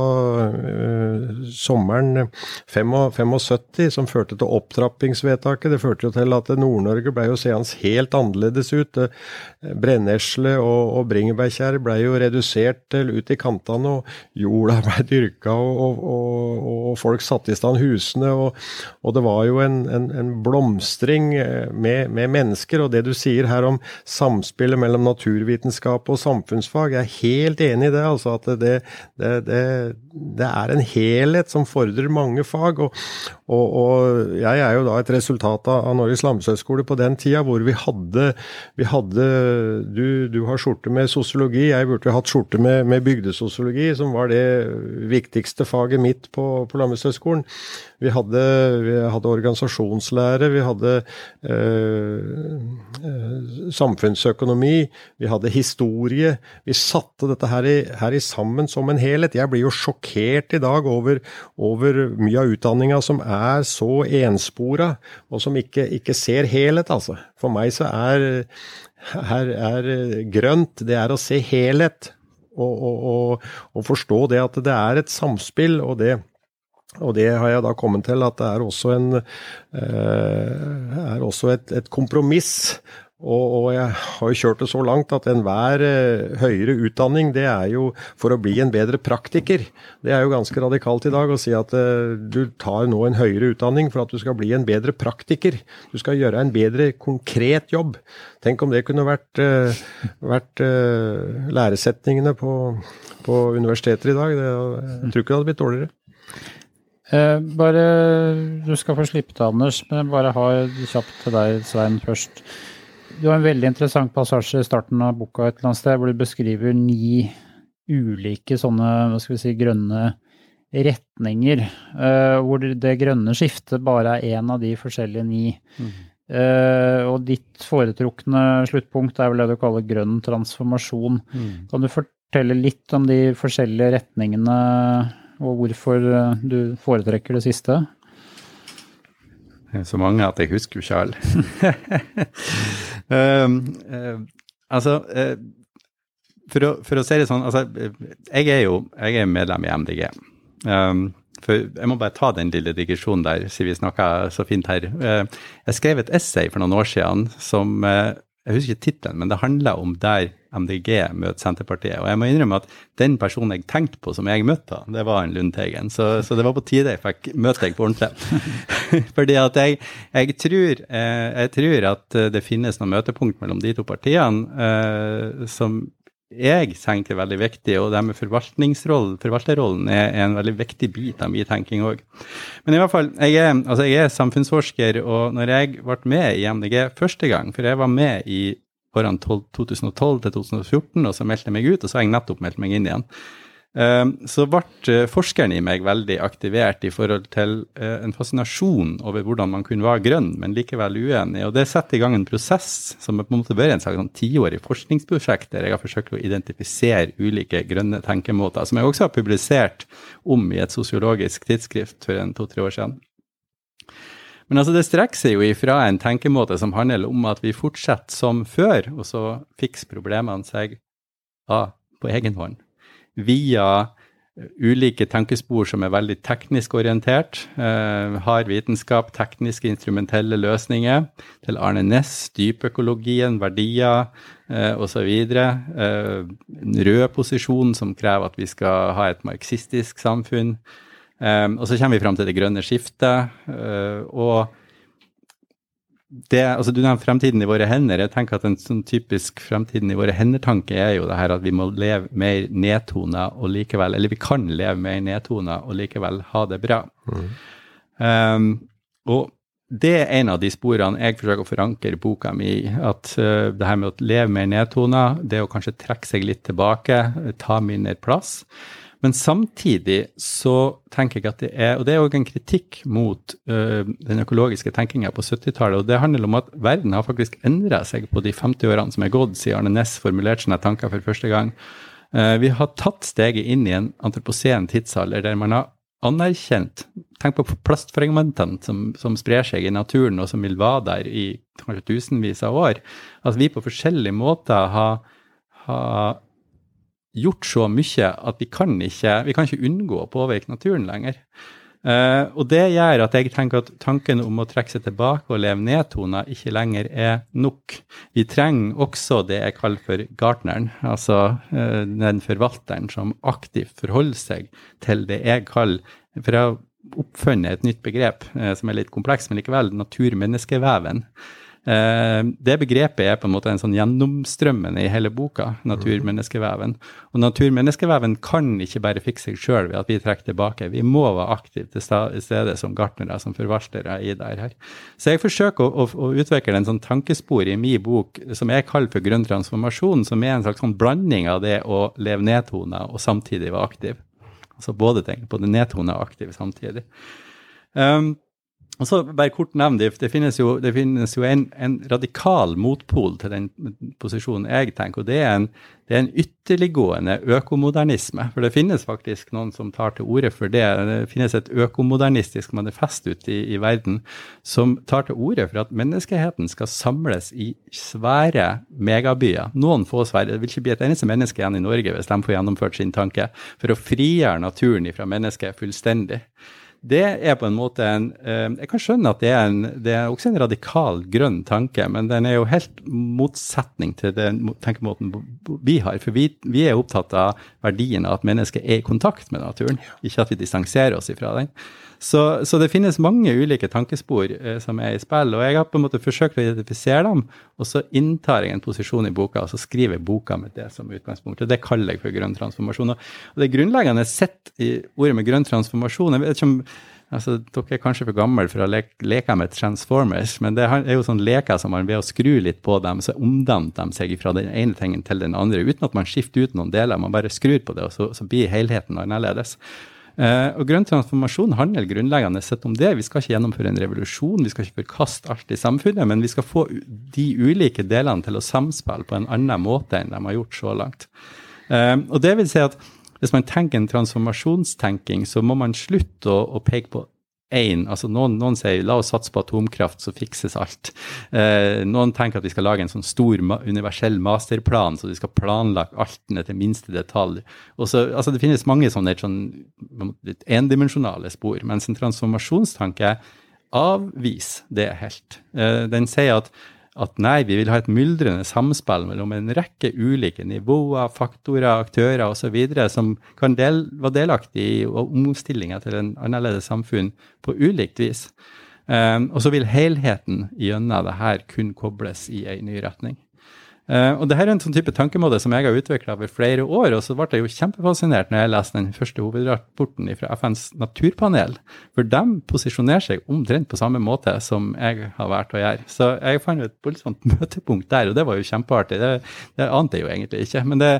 eh, sommeren 75, som førte til opptrappingsvedtaket. Det førte jo til at Nord-Norge ble jo seende helt annerledes ut. Eh, brennesle og, og bringebærkjær ble jo redusert til ut i kantene, og jorda ble dyrka, og, og, og, folk satte i stand husene. Og, det var jo en, en, en blomstring med, med, mennesker. Og det du sier her om samspillet mellom naturvitenskap og samfunnsfag, jeg er helt enig enig i det. altså At det, det, det, det er en helhet som fordrer mange fag. Og, og, og, jeg er jo da et resultat av, Norges landbrukshøgskole på den tida hvor vi hadde, vi hadde du, du, har skjorte med sosiologi, jeg burde hatt skjorte med, med bygdesosiologi, som var det viktigste faget mitt på, på Landbrukshøgskolen. Vi hadde, vi hadde, organisasjonslære, vi hadde øh, samfunnsøkonomi, vi hadde historie. Vi satte dette her i, her i, sammen som en helhet. Jeg blir jo sjokkert i dag over, over mye av utdanninga som er så enspora, og som ikke, ikke, ser helhet, altså. For meg så er, er, er grønt, det er å se helhet. Og, og, og, og forstå det at det er et samspill, og det og det har jeg da kommet til at det er også, en, eh, er også et, et, kompromiss. Og, og, jeg har jo kjørt det så langt at enhver eh, høyere utdanning, det er jo for å bli en bedre praktiker. Det er jo ganske radikalt i dag å si at eh, du tar nå en høyere utdanning for at du skal bli en bedre praktiker. Du skal gjøre en bedre konkret jobb. Tenk om det kunne vært, eh, vært eh, læresetningene på, på universiteter i dag. Det, jeg tror ikke det hadde blitt dårligere. Eh, bare, Du skal få slippe til, Anders, men bare har kjapt til deg, Svein, først. Du har en veldig interessant passasje i starten av boka et eller annet sted, hvor du beskriver ni ulike sånne hva skal vi si, grønne retninger. Uh, hvor det grønne skiftet bare er én av de forskjellige ni. Mm. Uh, og ditt foretrukne sluttpunkt er vel det du kaller grønn transformasjon. Mm. Kan du fortelle litt om de forskjellige retningene og hvorfor eh, du foretrekker det siste? Så mange at jeg husker jo ikke alle. [laughs] um, uh, altså, uh, for, å, for, å, si det sånn, altså, jeg er jo jeg er medlem i MDG. Um, for jeg må bare ta den lille digresjonen der, siden vi snakka så fint her. Uh, jeg skrev et essay for noen år siden som Jeg husker ikke tittelen, men det handla om der MDG møter Senterpartiet. Og jeg må innrømme at den personen jeg tenkte på som jeg møtte, det var en Lundteigen. Så, så, det var på tide jeg fikk møte deg på ordentlig. [laughs] Fordi at jeg, jeg, tror, eh, jeg, tror, at det finnes noen møtepunkt mellom de to partiene eh, som jeg tenker er veldig viktig, og det med forvaltningsrollen, forvalterrollen er, en veldig viktig bit av min tenking òg. Men i hvert fall, jeg er, altså jeg er samfunnsforsker, og når jeg ble med i MDG første gang, for jeg var med i årene 2012 til 2014, og så meldte jeg meg ut, og så har jeg nettopp meldt meg inn igjen. Ehm, så ble eh, forskeren i meg veldig aktivert i forhold til eh, en fascinasjon over hvordan man kunne være grønn, men likevel uenig. Og det setter i gang en prosess som er på en måte bare en slags sånn tiårig forskningsprosjekt der jeg har forsøkt å identifisere ulike grønne tenkemåter, som jeg også har publisert om i et sosiologisk tidsskrift for en to-tre år siden. Men altså, det strekker seg jo ifra en tenkemåte som handler om at vi fortsetter som før, og så fikser problemene seg av på egen hånd. Via ulike tankespor som er veldig teknisk orientert, eh, har vitenskap, tekniske, instrumentelle løsninger, til Arne Næss, dypøkologien, verdier eh, osv. Eh, rød posisjon som krever at vi skal ha et marxistisk samfunn. Eh, og så kommer vi fram til det grønne skiftet. Uh, og det, altså Du nevnte fremtiden i våre hender. Jeg tenker at En sånn typisk fremtiden i våre hender-tanke er jo det her at vi må leve mer nedtona og likevel Eller vi kan leve mer nedtona og likevel ha det bra. Mm. Um, og det er en av de sporene jeg forsøker å forankre boka mi i. At uh, det her med å leve mer nedtona, det å kanskje trekke seg litt tilbake, ta mindre plass. Men samtidig så tenker jeg at det er Og det er òg en kritikk mot uh, den økologiske tenkinga på 70-tallet. Og det handler om at verden har faktisk endra seg på de 50 årene som er gått siden Arne Næss formulerte sine tanker for første gang. Uh, vi har tatt steget inn i en antroposen tidsalder der man har anerkjent Tenk på plastfragmentene som, som, sprer seg i naturen, og som vil være der i kanskje tusenvis av år. At vi på forskjellige måter har, har gjort så mye at vi kan ikke, vi kan ikke unngå å påvirke naturen lenger. Uh, og det gjør at jeg tenker at tanken om å trekke seg tilbake og leve nedtona ikke lenger er nok. Vi trenger også det jeg kaller for gartneren, altså uh, den forvalteren som aktivt forholder seg til det jeg kaller For jeg har oppfunnet et nytt begrep uh, som er litt kompleks, men likevel natur-menneskeveven. Eh, det begrepet er på en måte en sånn gjennomstrømmende i hele boka, naturmenneskeveven. Og naturmenneskeveven kan ikke bare fikse seg sjøl ved at vi trekker tilbake. Vi må være aktive til stede som gartnere, som forvaltere i det her. Så jeg forsøker å, å, å utvikle en sånn tankespor i min bok som jeg kaller for grønn transformasjon, som er en slags sånn blanding av det å leve nedtona og samtidig være aktiv. Altså både tenke på det nedtona og aktiv samtidig. Um, og så bare kort nevn det, finnes jo, det finnes jo en, en, radikal motpol til den posisjonen jeg tenker, og det er, en, det er en ytterliggående økomodernisme. For det finnes faktisk noen som tar til orde for det. Det finnes et økomodernistisk manifest ute i, i verden som tar til orde for at menneskeheten skal samles i svære megabyer. Noen få svære. Det vil ikke bli et eneste menneske igjen i Norge hvis de får gjennomført sin tanke, for å frigjøre naturen fra mennesket fullstendig det er på en måte en eh, Jeg kan skjønne at det er, en, det er også en radikal grønn tanke, men den er jo helt motsetning til den tenkemåten vi har. For vi, vi er opptatt av verdien av at mennesket er i kontakt med naturen, ikke at vi distanserer oss ifra den. Så, så, det finnes mange ulike tankespor eh, som er i spill, og jeg har på en måte forsøkt å identifisere dem, og så inntar jeg en posisjon i boka, og så skriver jeg boka med det som utgangspunkt. og Det kaller jeg for grønn transformasjon. Og det grunnleggende sett i ordet med grønn transformasjon jeg vet ikke om Altså, dere er kanskje for gamle for å leke, leke med Transformers, men det er jo sånn leker som man ved å skru litt på dem, så omdanner de seg fra den ene tingen til den andre, uten at man skifter ut noen deler. Man bare skrur på det, og så, så blir helheten annerledes. Uh, og Grønn transformasjon handler grunnleggende sett om det. Vi skal ikke gjennomføre en revolusjon, vi skal ikke forkaste alt i samfunnet, men vi skal få de ulike delene til å samspille på en annen måte enn de har gjort så langt. Uh, og det vil si at hvis man tenker en transformasjonstenking, så må man slutte å, å peke på én. Altså noen, noen, sier la oss satse på atomkraft, så fikses alt. Eh, noen tenker at vi skal lage en sånn stor universell masterplan, så vi skal planlegge alt ned til minste detalj. Så, altså Det finnes mange sånne sånn, litt endimensjonale spor, mens en transformasjonstanke avviser det helt. Eh, den sier at at nei, vi vil ha et myldrende samspill mellom en rekke ulike nivåer, faktorer, aktører osv. som kan del, være delaktige i omstillinga til en annerledes samfunn på ulikt vis. Um, og så vil helheten gjennom det her kun kobles i en ny retning. Uh, og det her er en sånn type tankemåte som jeg har utvikla over flere år. Og så ble jeg jo kjempefascinert når jeg leste den første hovedrapporten fra FNs naturpanel. For de posisjonerer seg omtrent på samme måte som jeg har vært å gjøre. Så jeg fant et voldsomt [laughs] møtepunkt der, og det var jo kjempeartig. Det, det ante jeg jo egentlig ikke. Men det,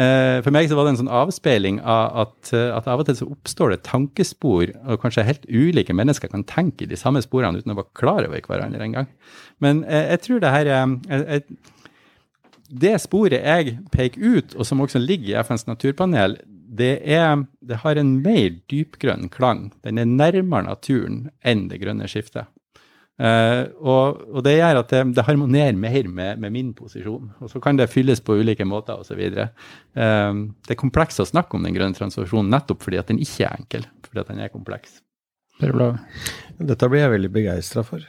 uh, for meg så var det en sånn avspeiling av at, at, av og til så oppstår det tankespor, og kanskje helt ulike mennesker kan tenke i de samme sporene uten å være klar over hverandre engang. Men jeg, jeg tror det her er det sporet jeg peker ut, og som også ligger i FNs naturpanel, det, er, det har en mer dypgrønn klang. Den er nærmere naturen enn det grønne skiftet. Uh, og, og, det gjør at det, det harmonerer mer med, med, min posisjon. Og så kan det fylles på ulike måter osv. Uh, eh, det er komplekst å snakke om den grønne transformasjonen nettopp fordi at den ikke er enkel. Fordi at den er kompleks. Dette blir jeg veldig begeistra for.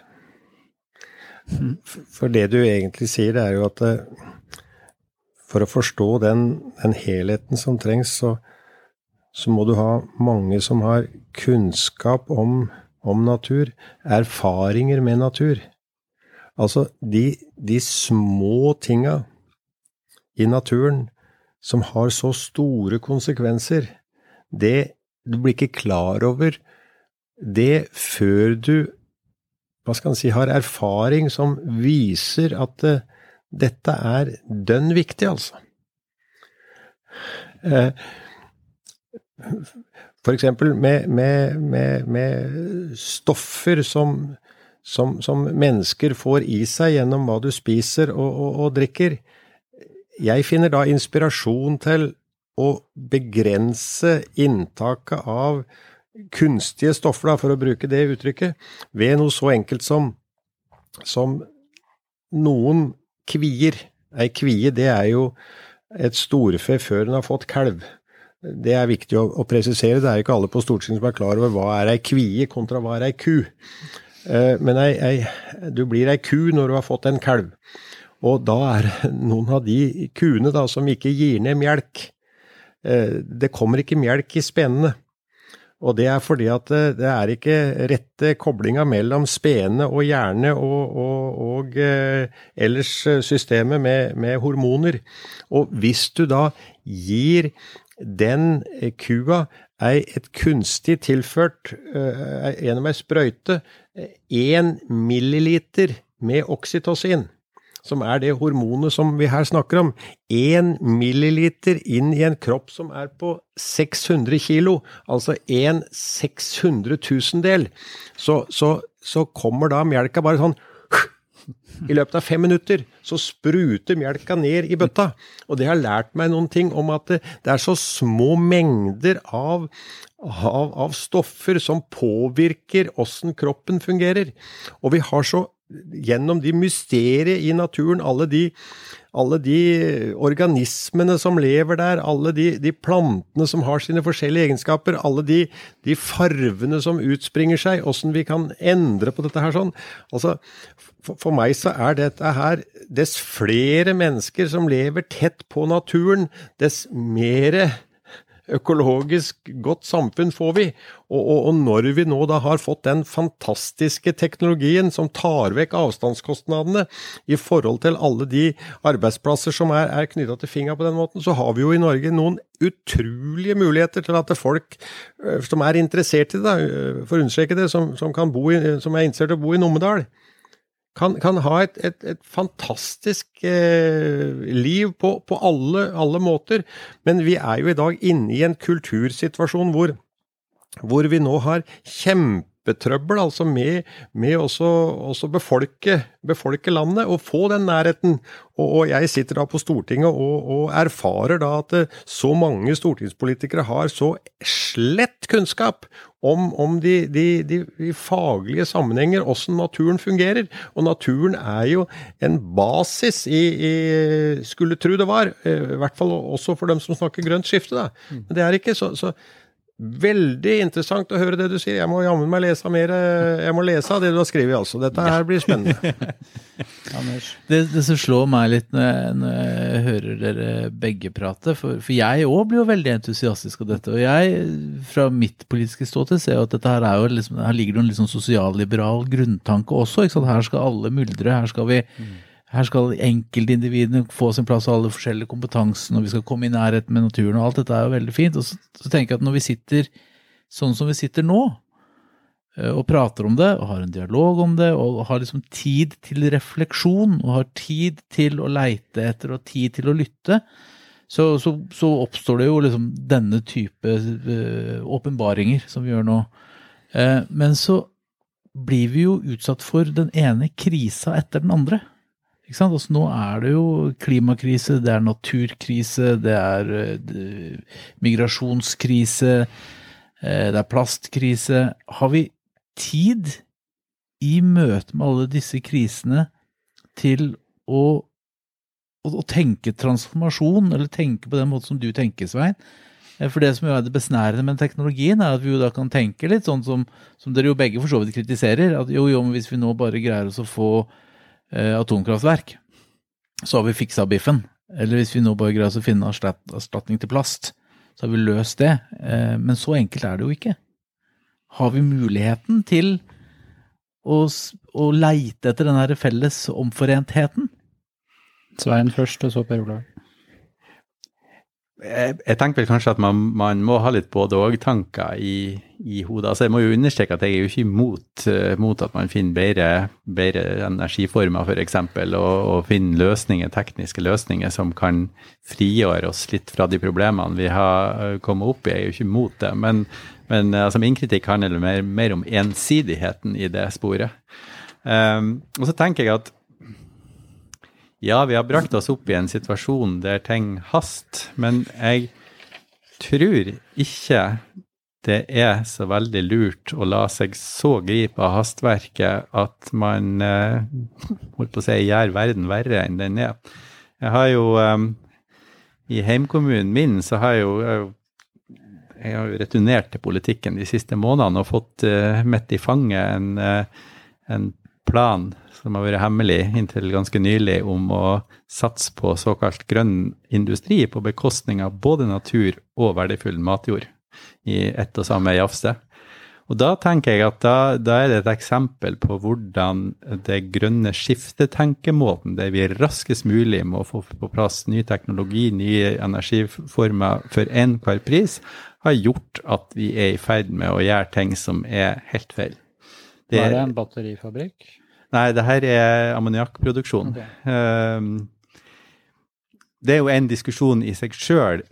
For det du egentlig sier, det er jo at uh, for å forstå den, den helheten som trengs, så, så, må du ha mange som har kunnskap om, om natur, erfaringer med natur. Altså, de, de små tinga i naturen som har så store konsekvenser, det Du blir ikke klar over det før du hva skal si, har erfaring som viser at uh, dette er dønn viktig, altså. Uh, for eksempel med, med, med, med stoffer som, som, som, mennesker får i seg gjennom hva du spiser og, og, og drikker. Jeg finner da inspirasjon til å begrense inntaket av kunstige stoffer, da, for å bruke det uttrykket, ved noe så enkelt som, som noen kvier. Ei kvie, det er jo et storfe før den har fått kalv. Det er viktig å, å, presisere. Det er ikke alle på Stortinget som er klar over hva er ei kvie kontra hva er ei ku. Eh, men ei, ei, du blir ei ku når du har fått en kalv. Og da er noen av de kuene da, som ikke gir ned melk. Eh, det kommer ikke melk i spenene. Og det er fordi at eh, det er ikke rette koblinga mellom spene og hjerne og, og, og eh, ellers systemet med, med, hormoner. Og hvis du da gir den kua et kunstig tilført eh, gjennom ei sprøyte én milliliter med oksytocin som er det hormonet som vi her snakker om, én milliliter inn i en kropp som er på 600 kilo, altså en 600 tusendel, så, så, så kommer da melka bare sånn i løpet av fem minutter så spruter melka ned i bøtta. Og det har lært meg noen ting om at det, det er så små mengder av, av, av stoffer som påvirker åssen kroppen fungerer. Og vi har så gjennom de mysterier i naturen, alle de, alle de organismene som lever der, alle de, de, plantene som har sine forskjellige egenskaper, alle de, de farvene som utspringer seg, åssen vi kan endre på dette her sånn. Altså, for, for meg så er dette her Dess flere mennesker som lever tett på naturen, dess mere økologisk godt samfunn får vi. Og, og, og, når vi nå da har fått den fantastiske teknologien som tar vekk avstandskostnadene i forhold til alle de arbeidsplasser som er, er knytta til fingra på den måten, så har vi jo i Norge noen utrolige muligheter til at folk som er interessert i det, for å understreke det, som, som, i, som er interessert i å bo i Numedal, kan, kan ha et, et, et fantastisk eh, liv på, på alle, alle, måter. Men vi er jo i dag inne i en kultursituasjon hvor, hvor vi nå har kjempe kjempetrøbbel altså med, med også, også befolke, befolke, landet og få den nærheten. Og, og jeg sitter da på Stortinget og, og, erfarer da at eh, så mange stortingspolitikere har så slett kunnskap om, om de, de, de, de, faglige sammenhenger, åssen naturen fungerer. Og naturen er jo en basis i, i Skulle tro det var, eh, i hvert fall også for dem som snakker grønt skifte, da. Mm. Men det er ikke. så, så Veldig interessant å høre det du sier. Jeg må jammen meg lese mer. Eh, jeg må lese av det du har skrevet, altså. Dette her blir spennende. [laughs] det, det, som slår meg litt når jeg, når jeg hører dere begge prate, for, for jeg òg blir jo veldig entusiastisk av dette. Og jeg, fra mitt politiske ståsted, ser jo at dette her er jo liksom, her ligger det en litt sånn sosialliberal grunntanke også. ikke sant? Her skal alle myldre. Her skal vi mm her skal enkeltindividene få sin plass og alle forskjellige kompetansen, og vi skal komme i nærhet med naturen, og alt dette er jo veldig fint. Og så, så, tenker jeg at når vi sitter sånn som vi sitter nå, eh, og prater om det, og har en dialog om det, og har liksom tid til refleksjon, og har tid til å leite etter og tid til å lytte, så, så, så oppstår det jo liksom denne type eh, åpenbaringer som vi gjør nå. Uh, men så blir vi jo utsatt for den ene krisa etter den andre. Ikke sant? Altså, nå er det jo klimakrise, det er naturkrise, det er uh, migrasjonskrise, uh, det er plastkrise. Har vi tid i møte med alle disse krisene til å, å, å tenke transformasjon, eller tenke på den måten som du tenker, Svein? Eh, for det som er det besnærende med teknologien, er at vi jo da kan tenke litt sånn som, som dere jo begge for så vidt kritiserer. At jo, jo, hvis vi nå bare greier oss å få atomkraftverk, så har vi fiksa biffen. Eller hvis vi nå bare greier å finne erstatning til plast, så har vi løst det. Eh, men så enkelt er det jo ikke. Har vi muligheten til å, å leite etter den her felles omforentheten? Svein først, og så Per Olav. Jeg, jeg tenker vel kanskje at man, man må ha litt både-og-tanker i, i hodet. Altså Jeg må jo understreke at jeg er jo ikke imot eh, mot at man finner bedre, bedre energiformer, f.eks., og, og finner løsninger, tekniske løsninger som kan frigjøre oss litt fra de problemene vi har eh, kommet opp i. Jeg er jo ikke imot det. Men, men eh, altså, min kritikk handler mer, mer om ensidigheten i det sporet. Um, og så tenker jeg at ja, vi har brakt oss opp i en situasjon der ting haster, men jeg tror ikke det er så veldig lurt å la seg så gripe av hastverket at man eh, holdt på å si, gjør verden verre enn den er. Jeg har jo eh, I heimkommunen min så har jeg jo jeg har jo returnert til politikken de siste månedene og fått uh, midt i fanget en, eh, en plan som har vært hemmelig inntil ganske nylig, om å satse på såkalt grønn industri på bekostning av både natur og verdifull matjord i ett og samme jafse. Og da tenker jeg at da, da er det et eksempel på hvordan det grønne skiftetenkemåten, der vi raskest mulig må få på plass ny teknologi, nye energiformer for enhver pris, har gjort at vi er i ferd med å gjøre ting som er helt feil. Det, Var det en batterifabrikk? Nei, det her er ammoniakkproduksjon. Ok. Um, det er jo en diskusjon i seg sjøl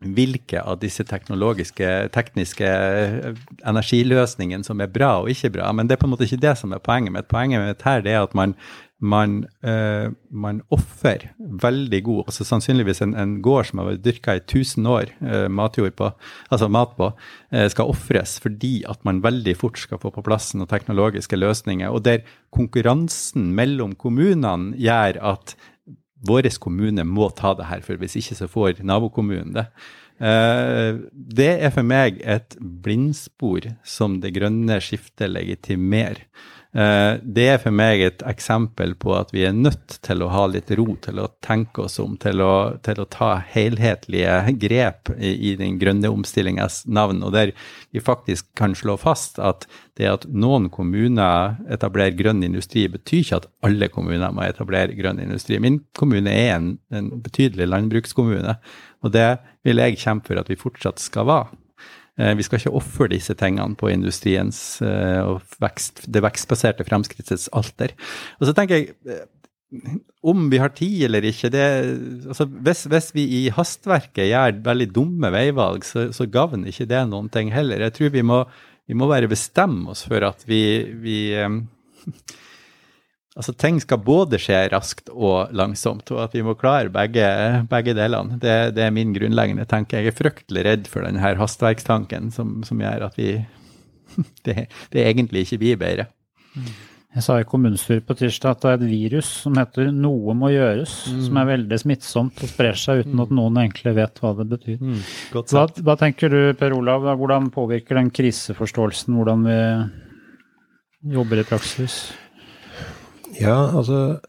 hvilke av disse teknologiske, tekniske eh, energiløsningene som er bra og ikke bra. Men det er på en måte ikke det som er poenget mitt. Poenget mitt her er at man, man, eh, man ofrer veldig god altså Sannsynligvis en, en gård som har vært dyrka i 1000 år, eh, matjord på, altså mat på, eh, skal ofres fordi at man veldig fort skal få på plass noen teknologiske løsninger. Og der konkurransen mellom kommunene gjør at vår kommune må ta det her, for hvis ikke så får nabokommunen det. Eh, Det er for meg et blindspor som det grønne skiftet legitimerer. Eh, Det er for meg et eksempel på at vi er nødt til å ha litt ro til å tenke oss om, til å, til å ta helhetlige grep i, i den grønne omstillingas navn, og der vi faktisk kan slå fast at det at noen kommuner etablerer grønn industri, betyr ikke at alle kommuner må etablere grønn industri. Min kommune er en, en betydelig landbrukskommune, og det vil jeg kjempe for at vi fortsatt skal være. Eh, Vi skal ikke ofre disse tingene på industriens eh, og vekst, det vekstbaserte fremskrittets alter. Og så tenker jeg, eh, om vi har tid eller ikke det, altså hvis, hvis vi i hastverket gjør veldig dumme veivalg, så, så gagner ikke det noen ting heller. Jeg tror vi må, vi må bare bestemme oss for at vi, vi [laughs] Altså, ting skal både skje raskt og langsomt, og at vi må klare begge, begge delene. Det, det er min grunnleggende tanke. Jeg er fryktelig redd for denne hastverkstanken som, som gjør at vi [laughs] det, det egentlig ikke blir bedre. Jeg sa i kommunestyret på tirsdag at det er et virus som heter 'noe må gjøres', som er veldig smittsomt og sprer seg uten at noen egentlig vet hva det betyr. Godt Hva, hva tenker du, Per Olav, hvordan påvirker den kriseforståelsen hvordan vi jobber i praksis? Ja, altså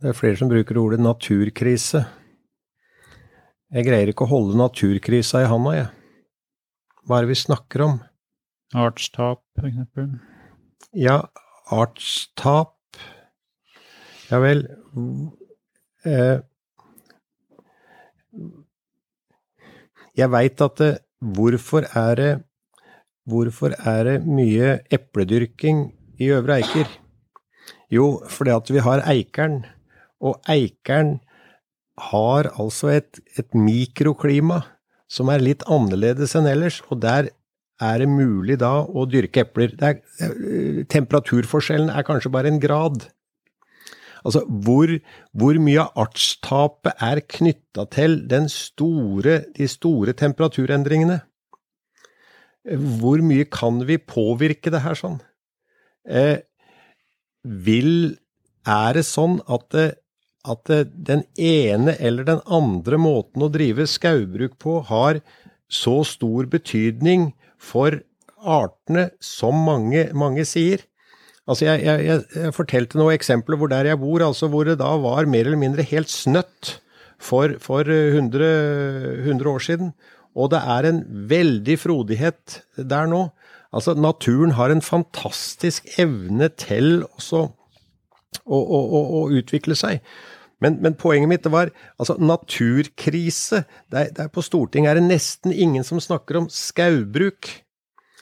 Det er flere som bruker ordet naturkrise. Jeg greier ikke å holde naturkrisa i handa, jeg. Hva er det vi snakker om? Artstap, for eksempel. Ja, artstap Ja vel. Eh, jeg veit at det, hvorfor er det Hvorfor er det mye epledyrking i Øvre Eiker? Jo, fordi at vi har Eikeren, og Eikeren har altså et, et mikroklima som er litt annerledes enn ellers, og der er det mulig da å dyrke epler. Er, eh, temperaturforskjellen er kanskje bare en grad. Altså, hvor, hvor mye av artstapet er knytta til store, de store temperaturendringene? Hvor mye kan vi påvirke det her sånn? Eh, vil Er det sånn at, det, at det, den ene eller den andre måten å drive skaubruk på har så stor betydning for artene som mange, mange sier? Altså jeg, jeg, jeg, jeg fortalte noen eksempler hvor der jeg bor, altså hvor det da var mer eller mindre helt snøtt for, for 100, 100 år siden. Og det er en veldig frodighet der nå. Altså, naturen har en fantastisk evne til også å, å, å, å utvikle seg. Men, men, poenget mitt var altså naturkrise. Der, der på Stortinget er det nesten ingen som snakker om skaubruk.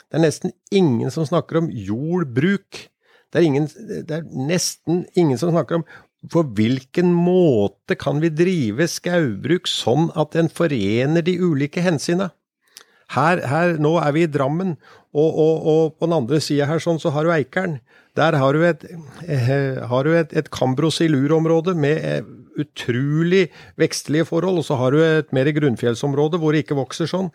Det er nesten ingen som snakker om jordbruk. Det er, ingen, det er nesten ingen som snakker om på hvilken måte kan vi drive skaubruk sånn at en forener de ulike hensynene? Her, her, nå er vi i Drammen, og, og, og på den andre sida her sånn, så har du Eikeren. Der har du et, eh, et, et Cambrosilur-område med eh, utrolig vekstlige forhold, og så har du et mer grunnfjellsområde hvor det ikke vokser sånn.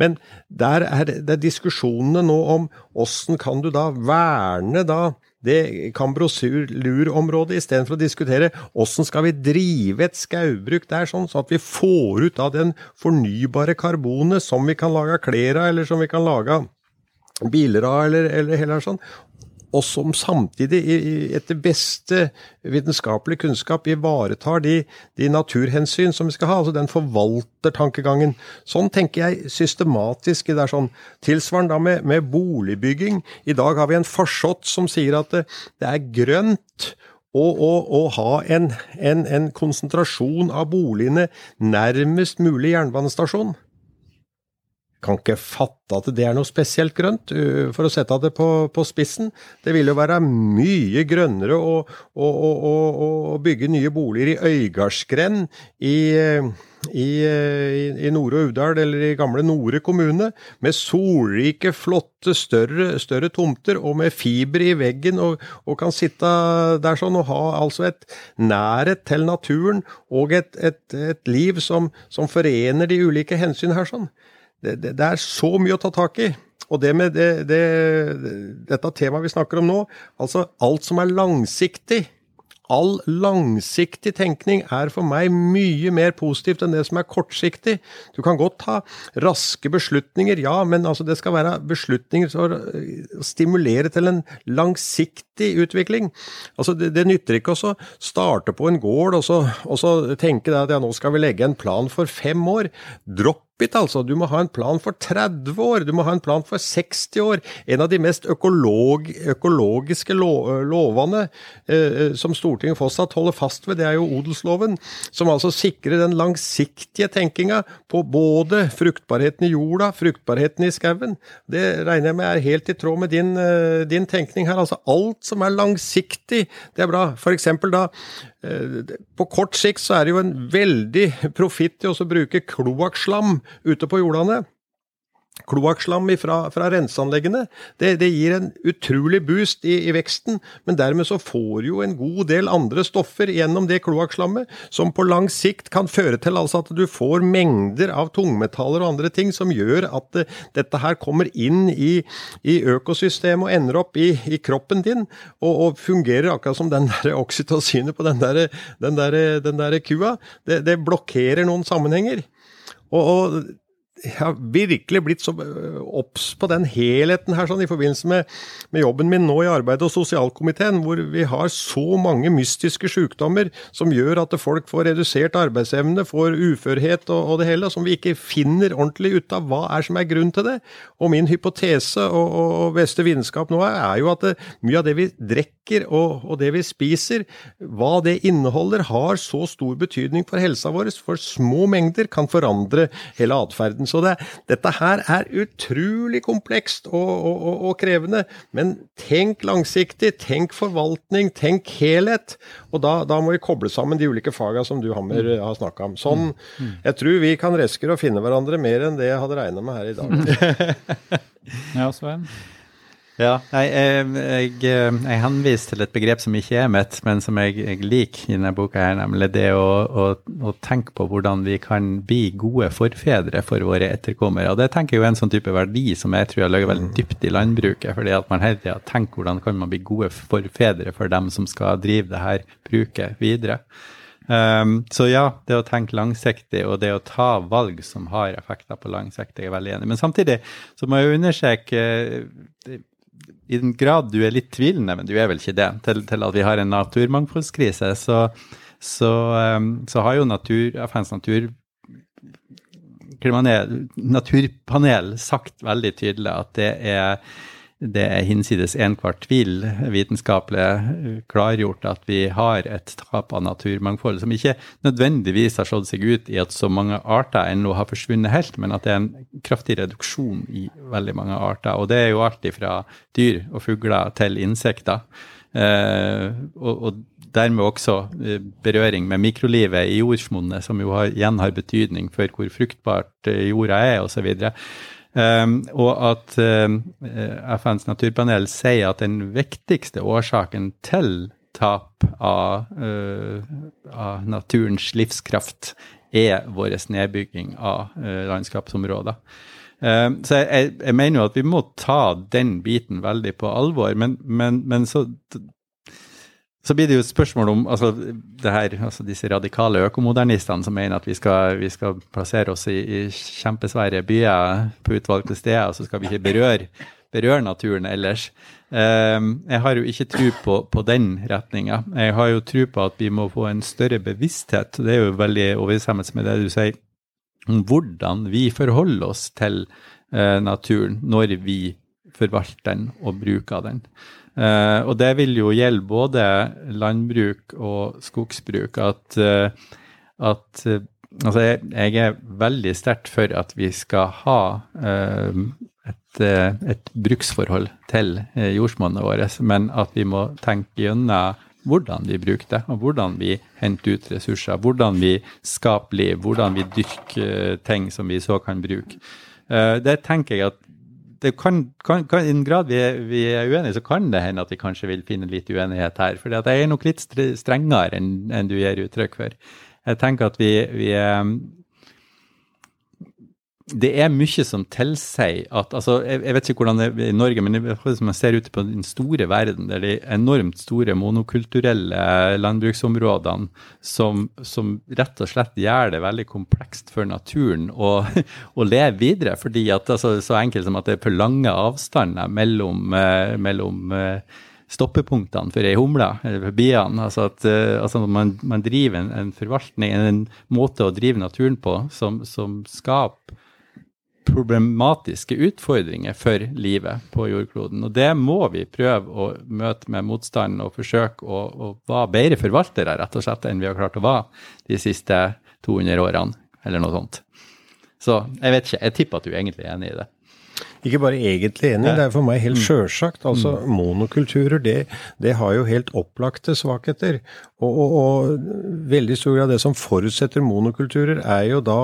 Men der er det diskusjonene nå om åssen kan du da verne da det Cambrosilur-området, istedenfor å diskutere åssen skal vi drive et skaubruk der, sånn, sånn at vi får ut av den fornybare karbonet som vi kan lage klær av, eller som vi kan lage biler av, eller, eller heller sånn og som samtidig, etter beste vitenskapelig kunnskap, ivaretar de, de, naturhensyn som vi skal ha, altså den forvaltertankegangen. Sånn tenker jeg systematisk det er sånn. Tilsvarende da med, med, boligbygging. I dag har vi en farsott som sier at det, det er grønt å ha en, en, en konsentrasjon av boligene nærmest mulig jernbanestasjon kan ikke fatte at det er noe spesielt grønt, for å sette det på, på spissen. Det vil jo være mye grønnere å, å, å, å bygge nye boliger i Øygardsgrend i, i, i Nore og Uvdal eller i gamle Nore kommune, med solrike, flotte, større, større, tomter og med fiber i veggen, og, og, kan sitte der sånn og ha altså et nærhet til naturen og et, et, et liv som, som forener de ulike hensyn her sånn det, det, det, er så mye å ta tak i. Og det med det, dette temaet vi snakker om nå, altså alt som er langsiktig All langsiktig tenkning er for meg mye mer positivt enn det som er kortsiktig. Du kan godt ta raske beslutninger, ja, men altså det skal være beslutninger som stimulerer til en langsiktig utvikling. Altså det, det nytter ikke å starte på en gård og så, og så tenke at ja, nå skal vi legge en plan for fem år. Dropp it, altså. Du må ha en plan for 30 år, du må ha en plan for 60 år. En av de mest økolog, økologiske lov, lovene eh, som Stortinget fortsatt holder fast ved, det er jo odelsloven, som altså sikrer den langsiktige tenkinga på både fruktbarheten i jorda, fruktbarheten i skauen. Det regner jeg med er helt i tråd med din, eh, din tenkning her. Altså alt som er langsiktig, det er bra. For eksempel da Eh, på kort sikt så er det jo en veldig profitt i å bruke kloakkslam ute på jordene kloakkslam fra, fra renseanleggene. Det, det, gir en utrolig boost i, i, veksten, men dermed så får jo en god del andre stoffer gjennom det kloakkslammet, som på lang sikt kan føre til altså at du får mengder av tungmetaller og andre ting som gjør at det, eh, dette her kommer inn i, i økosystemet og ender opp i, i kroppen din, og, og, fungerer akkurat som den der [laughs] oksytocinet på den der, den der, den der kua. Det, det blokkerer noen sammenhenger. Og, og jeg har virkelig blitt så øh, obs på den helheten her sånn, i forbindelse med, med, jobben min nå i arbeid- og sosialkomiteen, hvor vi har så mange mystiske sykdommer som gjør at folk får redusert arbeidsevne, får uførhet og, og det hele, som vi ikke finner ordentlig ut av hva er som er grunnen til det. Og min hypotese og, og, og beste vitenskap nå er, er jo at det, mye av det vi drikker og, og det vi spiser, hva det inneholder, har så stor betydning for helsa vår, for små mengder kan forandre hele atferden. Så det, dette her er utrolig komplekst og, og, og, og, krevende. Men tenk langsiktig, tenk forvaltning, tenk helhet. Og da, da må vi koble sammen de ulike faga som du Hammer mm. har snakka om. Sånn, mm. Jeg tror vi kan reskere å finne hverandre mer enn det jeg hadde regna med her i dag. [laughs] ja, Svein? Ja, jeg, jeg, jeg, henviser til et begrep som ikke er mitt, men som jeg, jeg liker i denne boka, her, nemlig det å, å, å, tenke på hvordan vi kan bli gode forfedre for våre etterkommere. Og Det tenker jeg er en sånn type verdi som jeg tror jeg ligger veldig dypt i landbruket. fordi at man hele tida tenker hvordan kan man bli gode forfedre for dem som skal drive det her bruket videre. Um, så ja, det å tenke langsiktig og det å ta valg som har effekter på lang sikt, jeg er veldig enig Men samtidig så må jeg understreke i den grad du er litt tvilende, men du er vel ikke det, til, til at vi har en naturmangfoldskrise, så, så, um, så har jo natur, FNs natur klimane, naturpanel sagt veldig tydelig at det er det er hinsides enhver tvil vitenskapelig klargjort at vi har et tap av naturmangfold som ikke nødvendigvis har slått seg ut i at så mange arter ennå har forsvunnet helt, men at det er en kraftig reduksjon i veldig mange arter. Og det er jo alt fra dyr og fugler til insekter. Eh, og, og, dermed også eh, berøring med mikrolivet i jordsmonnet, som jo har, igjen har betydning for hvor fruktbart eh, jorda er, osv. Um, og at um, FNs naturpanel sier at den viktigste årsaken til tap av, uh, av naturens livskraft er vår nedbygging av uh, landskapsområder. så jeg, jeg, mener jo at vi må ta den biten veldig på alvor, men, men, men så så blir det jo et spørsmål om altså, her, altså disse radikale økomodernistene som mener at vi skal, vi skal plassere oss i, i, kjempesvære byer på utvalgte steder, og så skal vi ikke berøre, berøre naturen ellers. Um, jeg har jo ikke tro på, på den retninga. Jeg har jo tro på at vi må få en større bevissthet. Det er jo veldig overensstemmelse med det du sier, om hvordan vi forholder oss til uh, naturen når vi forvalter den og bruker den. Uh, og det vil jo gjelde både landbruk og skogsbruk. At, uh, at uh, Altså, jeg, er veldig sterkt for at vi skal ha et, et, bruksforhold til jordsmonnet vårt, men at vi må tenke gjennom hvordan vi bruker det, og hvordan vi henter ut ressurser. Hvordan vi skaper liv, hvordan vi dyrker ting som vi så kan bruke. Det tenker jeg at det kan, kan, kan, I den grad vi er, vi er, uenige, så kan det hende at vi kanskje vil finne litt uenighet her. For jeg er nok litt strengere enn, enn du gir uttrykk for. Jeg tenker at vi, vi er det er mye som tilsier at altså, jeg, jeg, vet ikke hvordan det er i Norge, men hvis man ser ute på den store verden, der de enormt store monokulturelle landbruksområdene som, som rett og slett gjør det veldig komplekst for naturen å, å leve videre. fordi at altså, Så enkelt som at det er for lange avstander mellom, eh, mellom eh, stoppepunktene for ei humle, eller for biene. Altså at uh, altså man, man, driver en, en, forvaltning, en måte å drive naturen på, som, som skaper problematiske utfordringer for livet på jordkloden. Og det må vi prøve å møte med motstand og forsøke å, å være bedre forvaltere rett og slett enn vi har klart å være de siste 200 årene, eller noe sånt. Så jeg vet ikke, jeg tipper at du egentlig er enig i det. Ikke bare egentlig enig, det er for meg helt mm. sjølsagt. Altså, mm. monokulturer, det, det, har jo helt opplagte svakheter. Og, og, og, veldig stor grad det som forutsetter monokulturer, er jo da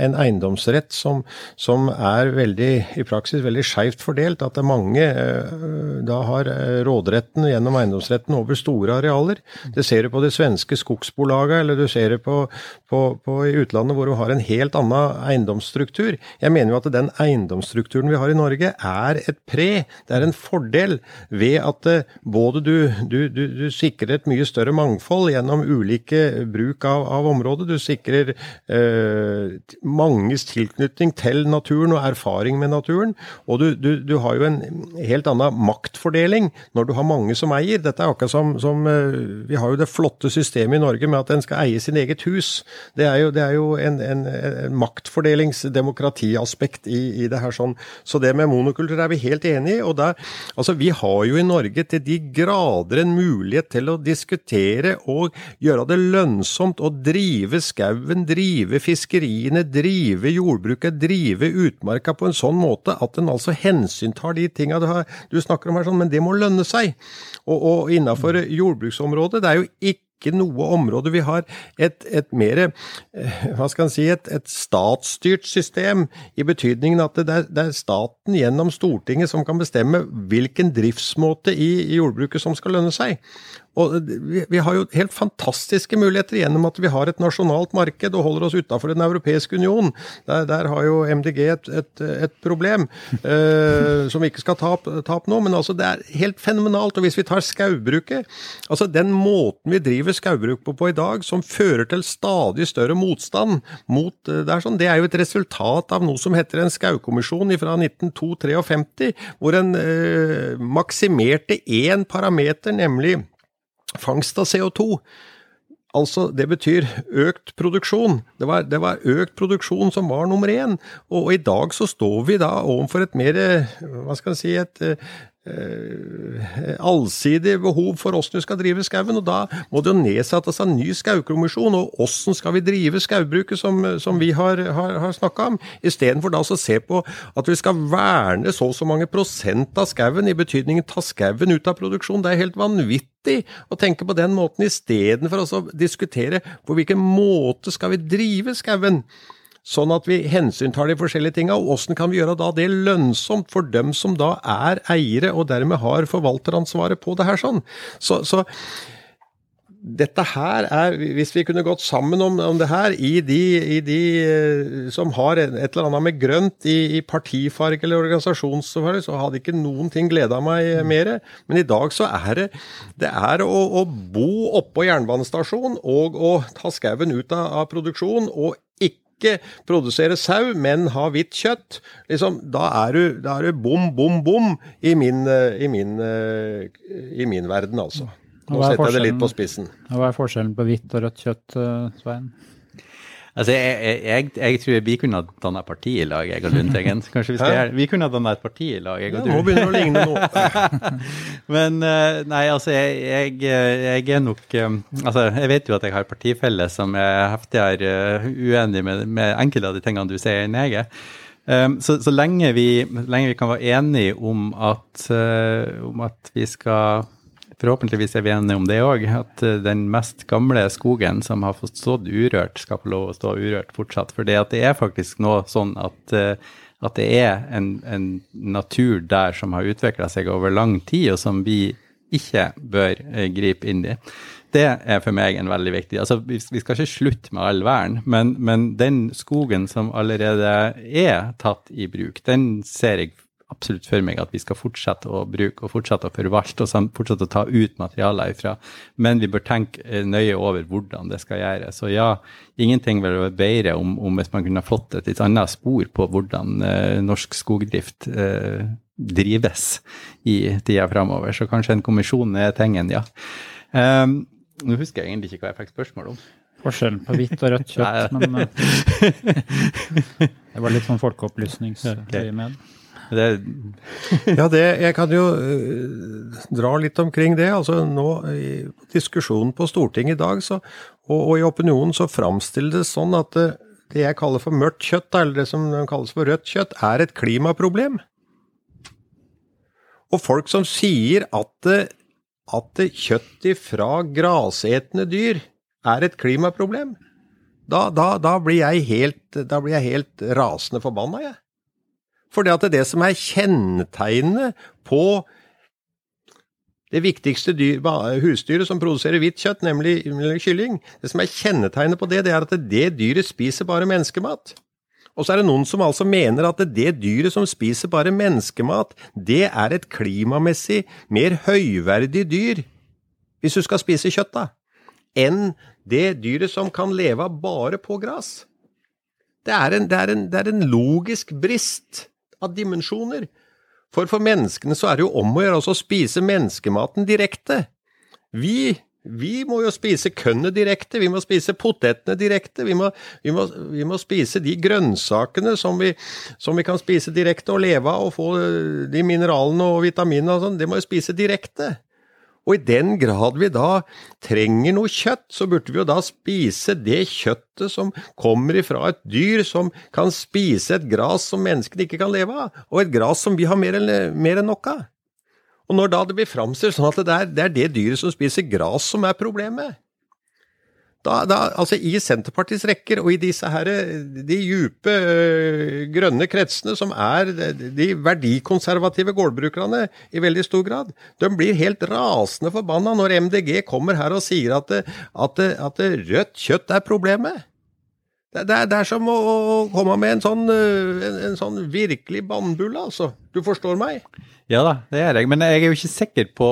en eiendomsrett som, som er veldig, i praksis veldig skeivt fordelt. At det er mange eh, da har eh, råderetten gjennom eiendomsretten over store arealer. Det ser du på det svenske skogsbolaget, eller du ser det på, på, på i utlandet hvor du har en helt annen eiendomsstruktur. Jeg mener jo at den eiendomsstrukturen vi har i Norge, er et pre. Det er en fordel ved at eh, både du, du, du, du sikrer et mye større mangfold gjennom ulike bruk av, av området. Du sikrer eh, manges tilknytning til naturen og erfaring med naturen. Og du, har jo en helt annen maktfordeling når du har mange som eier. Dette er akkurat som, som eh, Vi har jo det flotte systemet i Norge med at en skal eie sin eget hus. Det er jo, det er jo en, en, en maktfordelingsdemokratiaspekt i, i det her sånn. Så det med monokultur er vi helt enig i. og der, altså Vi har jo i Norge til de grader en mulighet til å diskutere og gjøre det lønnsomt å drive skauen, drive fiskeriene, drive jordbruket, drive utmarka på en sånn måte at en altså hensyntar de tinga du, du, snakker om her, sånn, men det må lønne seg. Og, og innafor jordbruksområdet, det er jo ikke ikke noe område vi har et, et mer eh, hva skal en si, et, et, statsstyrt system, i betydningen at det er, det er, staten gjennom Stortinget som kan bestemme hvilken driftsmåte i, i jordbruket som skal lønne seg. Og vi, har jo helt fantastiske muligheter gjennom at vi har et nasjonalt marked og holder oss utafor Den europeiske union. Der, der, har jo MDG et, et, et problem eh, som vi ikke skal ta opp nå. Men altså, det er helt fenomenalt. Og hvis vi tar skaubruket altså Den måten vi driver skaubruk på, på i dag, som fører til stadig større motstand mot eh, det er, sånn, det er jo et resultat av noe som heter en skaukommisjon fra 1952, hvor en eh, maksimerte én parameter, nemlig fangst av CO2. Altså, det betyr økt produksjon. Det var, det var, økt produksjon som var nummer én. Og, og, i dag så står vi da overfor et mer, hva skal en si, et Eh, allsidig behov for åssen du skal drive skauen. Og da må det jo nedsettes en ny skaukommisjon, og åssen skal vi drive skaubruket som, som vi har, har, har snakka om. Istedenfor da å se på at vi skal verne så og så mange prosent av skauen, i betydningen ta skauen ut av produksjon. Det er helt vanvittig å tenke på den måten, istedenfor å diskutere på hvilken måte skal vi drive skauen. Sånn at vi hensyntar de forskjellige tinga. Og åssen kan vi gjøre da det lønnsomt for dem som da er eiere og dermed har forvalteransvaret på det her sånn. Så, så dette her er, Hvis vi kunne gått sammen om, om det her i de, i de, eh, som har et eller annet med grønt i, i partifarge eller organisasjonsfarge, så hadde ikke noen ting gleda meg mer. Men i dag så er det, det er å, å bo oppå jernbanestasjonen og å ta skauen ut av, av produksjon og ikke produsere sau, men ha hvitt kjøtt, liksom, da er du, da er du bom, bom, bom i min, i min, i min verden, altså. Nå setter jeg det litt på spissen. Hva er forskjellen på hvitt og rødt kjøtt, Svein? Altså, jeg, jeg, jeg, tror vi kunne ha danna parti i lag, jeg og Lundteigen. [laughs] Kanskje Vi skal gjøre Vi kunne ha danna et parti i lag, jeg og du. Ja, nå begynner det å ligne noe. [laughs] Men eh, nei, altså, jeg, jeg, er nok eh, Altså, jeg vet jo at jeg har partifeller som er heftigere eh, uenig med, med enkelte av de tingene du sier enn jeg er. Så, så lenge, vi, lenge, vi, kan være enige om at, om at vi skal forhåpentligvis er vi enige om det òg, at eh, den mest gamle skogen som har fått stått urørt, skal få lov å stå urørt fortsatt. For det, er faktisk nå sånn at, eh, at det er en, en, natur der som har utvikla seg over lang tid, og som vi ikke bør eh, gripe inn i. Det er for meg en veldig viktig altså Vi skal ikke slutte med all vern, men, men den skogen som allerede er tatt i bruk, den ser jeg absolutt for meg at vi skal fortsette å bruke og fortsette å forvalte og fortsette å ta ut materialer ifra. Men vi bør tenke eh, nøye over hvordan det skal gjøres. Så ja, ingenting ville vært bedre om, om, hvis man kunne fått et litt annet spor på hvordan eh, norsk skogdrift eh, drives i tida framover. Så kanskje en kommisjon er tingen, ja. Um, nå husker jeg egentlig ikke hva jeg fikk spørsmål om. Forskjellen på hvitt og rødt kjøtt, men uh, [laughs] det var litt sånn folkeopplysningsøyemed. Det, [laughs] ja, det, jeg kan jo uh, dra litt omkring det. altså nå I diskusjonen på Stortinget i dag så, og, og, i opinionen så framstilles det sånn at det, uh, det jeg kaller for mørkt kjøtt, eller det som kalles for rødt kjøtt, er et klimaproblem. Og folk som sier at, uh, at kjøtt fra grasetende dyr er et klimaproblem, da, da, da, blir jeg helt, da blir jeg helt rasende forbanna, jeg. For det at det som er kjennetegnet på det viktigste dyr, husdyret som produserer hvitt kjøtt, nemlig kylling, det som er kjennetegnet på det, det er at det dyret spiser bare menneskemat. Og så er det noen som altså mener at det dyret som spiser bare menneskemat, det er et klimamessig mer høyverdig dyr, hvis du skal spise kjøtt, da, enn det dyret som kan leve bare på gras. Det er en, det er det er en logisk brist av dimensjoner. For for menneskene så er det jo om å gjøre å spise menneskematen direkte. Vi, vi må jo spise kønnet direkte, vi må spise potetene direkte, vi må, vi må, vi må spise de grønnsakene som vi, som vi, kan spise direkte og leve av og få de mineralene og vitaminene og sånn, det må vi spise direkte. Og i den grad vi da trenger noe kjøtt, så burde vi jo da spise det kjøttet som kommer ifra et dyr som kan spise et gras som menneskene ikke kan leve av, og et gras som vi har mer enn, mer enn nok av. Og når da det blir framstilt sånn at det er, det er det dyret som spiser gras som er problemet, da, da, altså I Senterpartiets rekker og i disse her, de djupe øh, grønne kretsene, som er de verdikonservative gårdbrukerne i veldig stor grad, de blir helt rasende forbanna når MDG kommer her og sier at, at, at rødt kjøtt er problemet. Det, det, er, det, er, som å, komme med en sånn, øh, en, en sånn virkelig bannbulle, altså. Du forstår meg? Ja da, det er jeg. Men jeg er jo ikke sikker på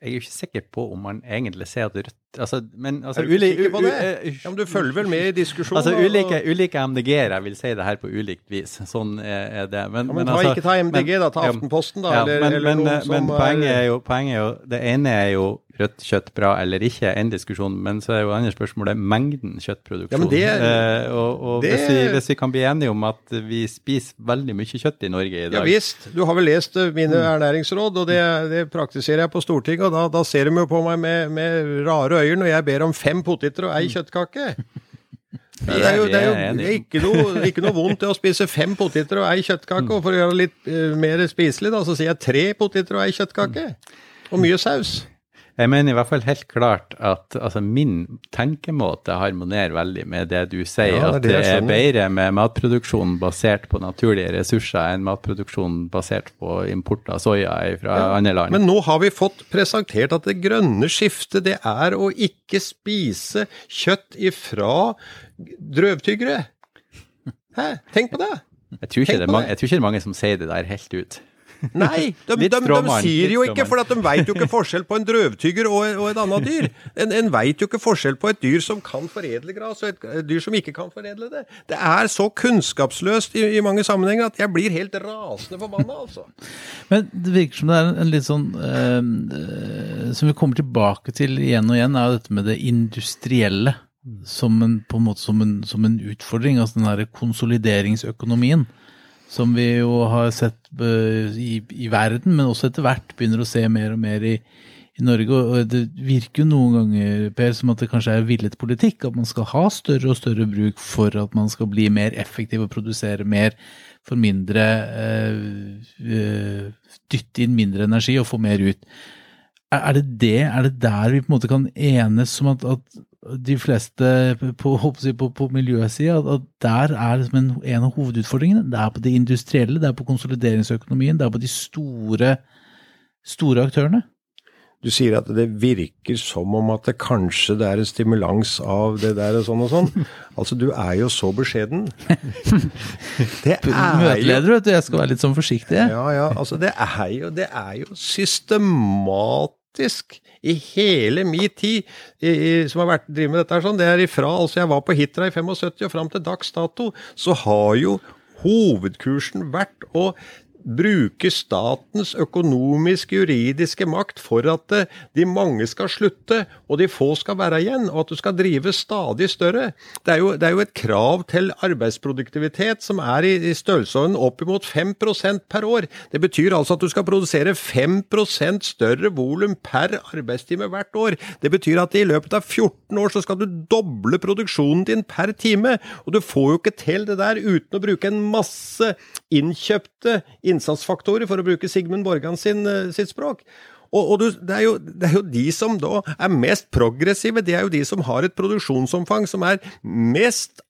ikke sikker på om man egentlig ser at rødt altså, men altså, Er du ikke sikker på det? u- u- Ja, men du følger vel med i diskusjonen? Altså, ulike, ulike MDG-ere vil si det her på ulikt vis. Sånn er, det. Men, Ja, men ta, altså- ikke ta MDG, da. Ta Aftenposten, da. ja, eller, men, eller men, noen som men poenget, er jo, poenget er jo Det ene er jo rødt kjøtt bra eller ikke, en diskusjon. Men så er jo andre spørsmålet mengden kjøttproduksjon. Ja, men det- eh, og og det- hvis, vi, hvis vi kan bli enige om at vi spiser veldig mye kjøtt i Norge i dag Ja visst. Du har vel lest eh, mine Mm. ernæringsråd, og det, det praktiserer jeg på Stortinget. Og da, da ser de jo på meg med, med rare øyne når jeg ber om fem poteter og ei kjøttkake. [laughs] Det er jo, det er jo ikke, noe, ikke noe vondt i å spise fem poteter og ei kjøttkake. Og for å gjøre det litt eh, mer spiselig, da, så sier jeg tre poteter og ei kjøttkake. Og mye saus. Jeg mener i hvert fall helt klart at altså, min tenkemåte harmonerer veldig med det du sier, Ja, det at det er bedre med matproduksjon basert på naturlige ressurser enn matproduksjon basert på import av soya fra andre land. Men nå har vi fått presentert at det grønne skiftet, det er å ikke spise kjøtt ifra drøvtyggere. Hæ? Tenk på det! jeg, tror ikke det er mange, jeg tror ikke det er mange som sier det der helt ut. Nei, de, de, de, de, sier jo ikke, for de veit jo ikke forskjell på en drøvtygger og, og et annet dyr. En, en veit jo ikke forskjell på et dyr som kan foredle gras, og et, et dyr som ikke kan foredle det. Det er så kunnskapsløst i, i mange sammenhenger at jeg blir helt rasende forbanna, altså. [laughs] Men det virker som det er en, en litt sånn eh, eh, Som vi kommer tilbake til igjen og igjen, er jo dette med det industrielle som en, på en måte som en, som en utfordring. Altså den derre konsolideringsøkonomien som vi jo har sett eh, i, i verden, men også etter hvert begynner å se mer og mer i, i Norge. Og det virker jo noen ganger, Per, som at det kanskje er villet politikk. At man skal ha større og større bruk for at man skal bli mer effektiv og produsere mer for mindre øh, Dytte inn mindre energi og få mer ut. Er det det, er det der vi på en måte kan enes om at, at de fleste på, på, på miljøsida, at, der er en, en av hovedutfordringene? Det er på det industrielle, det er på konsolideringsøkonomien, det er på de store, store aktørene? Du sier at det virker som om at det kanskje det er en stimulans av det der og sånn og sånn. [laughs] Altså, du er jo så beskjeden. [laughs] Det er Møteleder, vet du, jeg skal være litt sånn forsiktig. Ja, ja. Altså, det er jo, det er jo systematisk i hele min tid i, i, som har vært drevet med dette her sånn. Det er ifra altså jeg var på Hitra i 75 og fram til dags dato, så har jo hovedkursen vært å bruke statens økonomisk-juridiske makt for at eh, de mange skal slutte og de få skal være igjen, og at du skal drive stadig større. Det er jo, det er jo et krav til arbeidsproduktivitet som er i, i størrelsesorden oppimot 5% per år. Det betyr altså at du skal produsere 5% større volum per arbeidstime hvert år. Det betyr at i løpet av 14 år så skal du doble produksjonen din per time, og du får jo ikke til det der uten å bruke en masse innkjøpte innsatsfaktorer, for å bruke Sigmund Borgan sin, eh, sitt språk. Og, og du, det, er jo, det er jo de som da er mest progressive, det er jo de som har et produksjonsomfang som er mest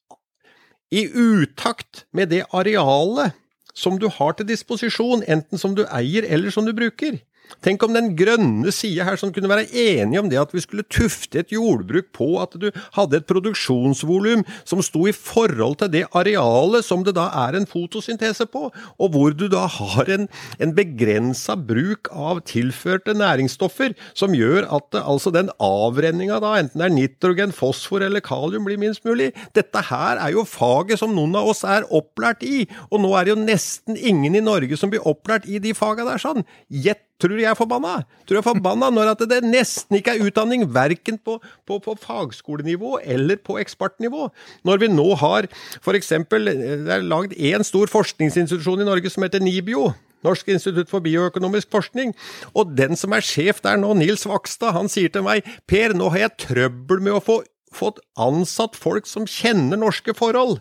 i utakt med det arealet som du har til disposisjon, enten som du eier eller som du bruker. Tenk om den grønne sida her som kunne være enige om det at vi skulle tufte et jordbruk på at du hadde et produksjonsvolum som sto i forhold til det arealet som det da er en fotosyntese på, og hvor du da har en, en begrensa bruk av tilførte næringsstoffer som gjør at det, altså den avrenninga da, enten det er nitrogen, fosfor eller kalium, blir minst mulig. Dette her er jo faget som noen av oss er opplært i, og nå er det jo nesten ingen i Norge som blir opplært i de faga der sånn. Gjett Tror du jeg er forbanna? Tror du jeg er forbanna når at det nesten ikke er utdanning verken på, på, på fagskolenivå eller på ekspertnivå? Når vi nå har f.eks. Det er lagd én stor forskningsinstitusjon i Norge som heter NIBIO. Norsk institutt for bioøkonomisk forskning. Og den som er sjef der nå, Nils Vakstad, han sier til meg Per, nå har jeg trøbbel med å få fått ansatt folk som kjenner norske forhold.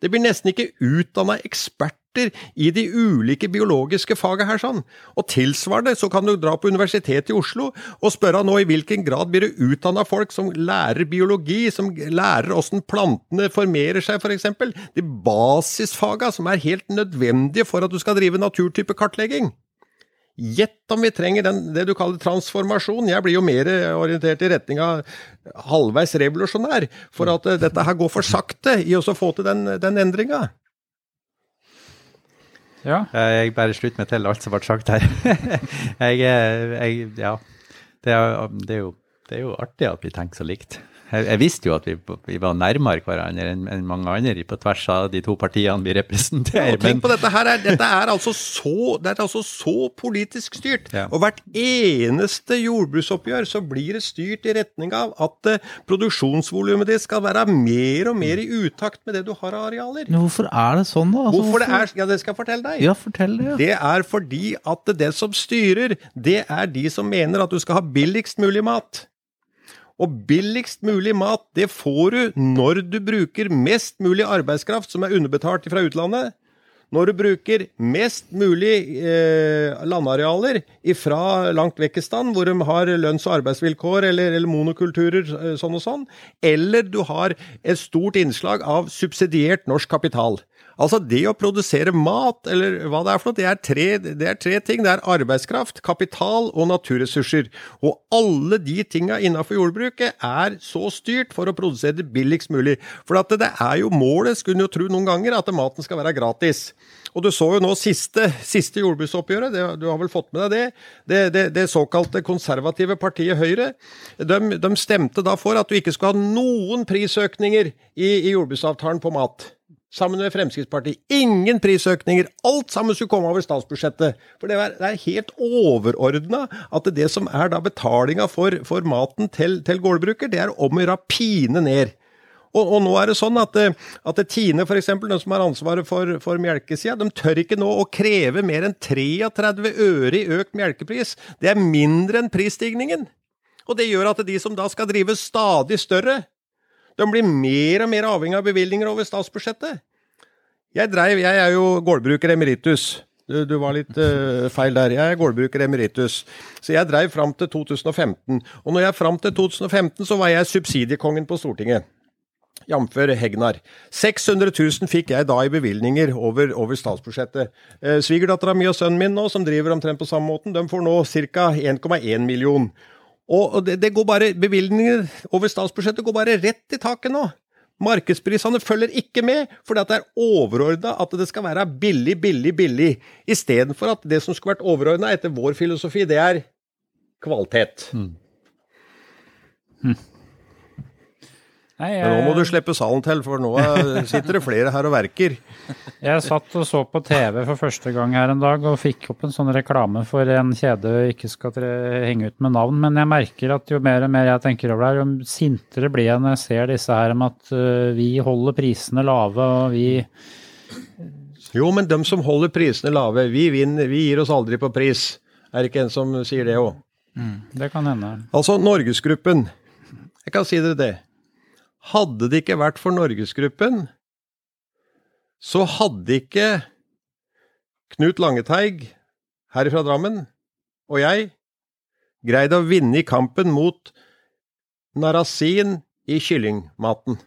Det blir nesten ikke utdanna eksperter i de ulike biologiske faga her sånn. Og tilsvarende så kan du dra på Universitetet i Oslo og spørre nå i hvilken grad blir det utdanna folk som lærer biologi, som lærer åssen plantene formerer seg, f.eks. De basisfaga som er helt nødvendige for at du skal drive naturtypekartlegging. Gjett om vi trenger den, det du kaller transformasjon. Jeg blir jo mer orientert i retning av halvveis revolusjonær, for at eh, dette her går for sakte i å få til den, den endringa. Ja. Jeg bare slutter meg til alt som ble sagt her. [laughs] jeg, eh, jeg, ja. Det er, det er jo det er jo artig at vi tenker så likt. Jeg, jeg visste jo at vi, vi var nærmere hverandre enn enn mange andre på tvers av de to partiene vi representerer. Og tenk på dette her, er, dette er altså så, det er altså så politisk styrt. Ja. Og hvert eneste jordbruksoppgjør så blir det styrt i retning av at uh, produksjonsvolumet ditt skal være mer og mer i utakt med det du har av arealer. Men hvorfor er det sånn, da? Altså, Hvorfor det er Ja, det skal jeg fortelle deg. Ja, fortell det. Ja. Det er fordi at det som styrer, det er de som mener at du skal ha billigst mulig mat. Og billigst mulig mat, det får du når du bruker mest mulig arbeidskraft som er underbetalt fra utlandet. Når du bruker mest mulig eh, landarealer fra langt vekk i stand, hvor de har lønns- og arbeidsvilkår eller, eller monokulturer eh, sånn og sånn, eller du har et stort innslag av subsidiert norsk kapital. Altså det å produsere mat, eller hva det er for noe, det er tre, det er tre ting. Det er arbeidskraft, kapital og naturressurser. Og alle de tinga innafor jordbruket er så styrt for å produsere det billigst mulig. For at det er jo målet, skulle en jo tro noen ganger, at maten skal være gratis. Og du så jo nå siste, siste jordbruksoppgjøret, det, du har vel fått med deg det? Det, det, det såkalte konservative partiet Høyre. De, de, stemte da for at du ikke skulle ha noen prisøkninger i, i jordbruksavtalen på mat sammen med Fremskrittspartiet. Ingen prisøkninger. Alt sammen skulle komme over statsbudsjettet. For det er, det er helt overordna at det som er da betalinga for, for maten til, til gårdbruker, det er om å gjøre pine ned. Og, og, nå er det sånn at, at Tine, f.eks., de som har ansvaret for, for melkesida, de tør ikke nå å kreve mer enn 33 øre i økt melkepris. Det er mindre enn prisstigningen. Og det gjør at de som da skal drive stadig større, de blir mer og mer avhengig av bevilgninger over statsbudsjettet. Jeg, dreiv, jeg er jo gårdbruker emeritus. Du, du var litt uh, feil der. Jeg er gårdbruker emeritus. Så jeg dreiv fram til 2015. Og når jeg er fram til 2015, så var jeg subsidiekongen på Stortinget. Jf. Hegnar. 600 000 fikk jeg da i bevilgninger over, over statsbudsjettet. Eh, Svigerdattera mi og sønnen min nå, som driver omtrent på samme måten, de får nå ca. 1,1 million. Og det, det, går bare, Bevilgninger over statsbudsjettet går bare rett i taket nå. Markedsprisene følger ikke med, fordi det er overordna at det skal være billig, billig, billig. Istedenfor at det som skulle vært overordna etter vår filosofi, det er kvalitet. Mm. Hm. Nei, jeg... Men nå må du slippe salen til, for nå [laughs] sitter det flere her og verker. Jeg satt og så på TV for første gang her en dag og fikk opp en sånn reklame for en kjede jeg ikke skal henge ut med navn, men jeg merker at jo mer og mer jeg tenker over det, jo sintere blir jeg når jeg ser disse her om at øh, vi holder prisene lave og vi Jo, men dem som holder prisene lave, vi vinner, vi gir oss aldri på pris. Er det ikke en som sier det òg? Mm, det kan hende. Altså, Norgesgruppen. Jeg kan si dere det. Hadde det ikke vært for Norgesgruppen, så hadde ikke Knut Langeteig her fra Drammen og jeg greid å vinne i kampen mot narasin i kyllingmaten.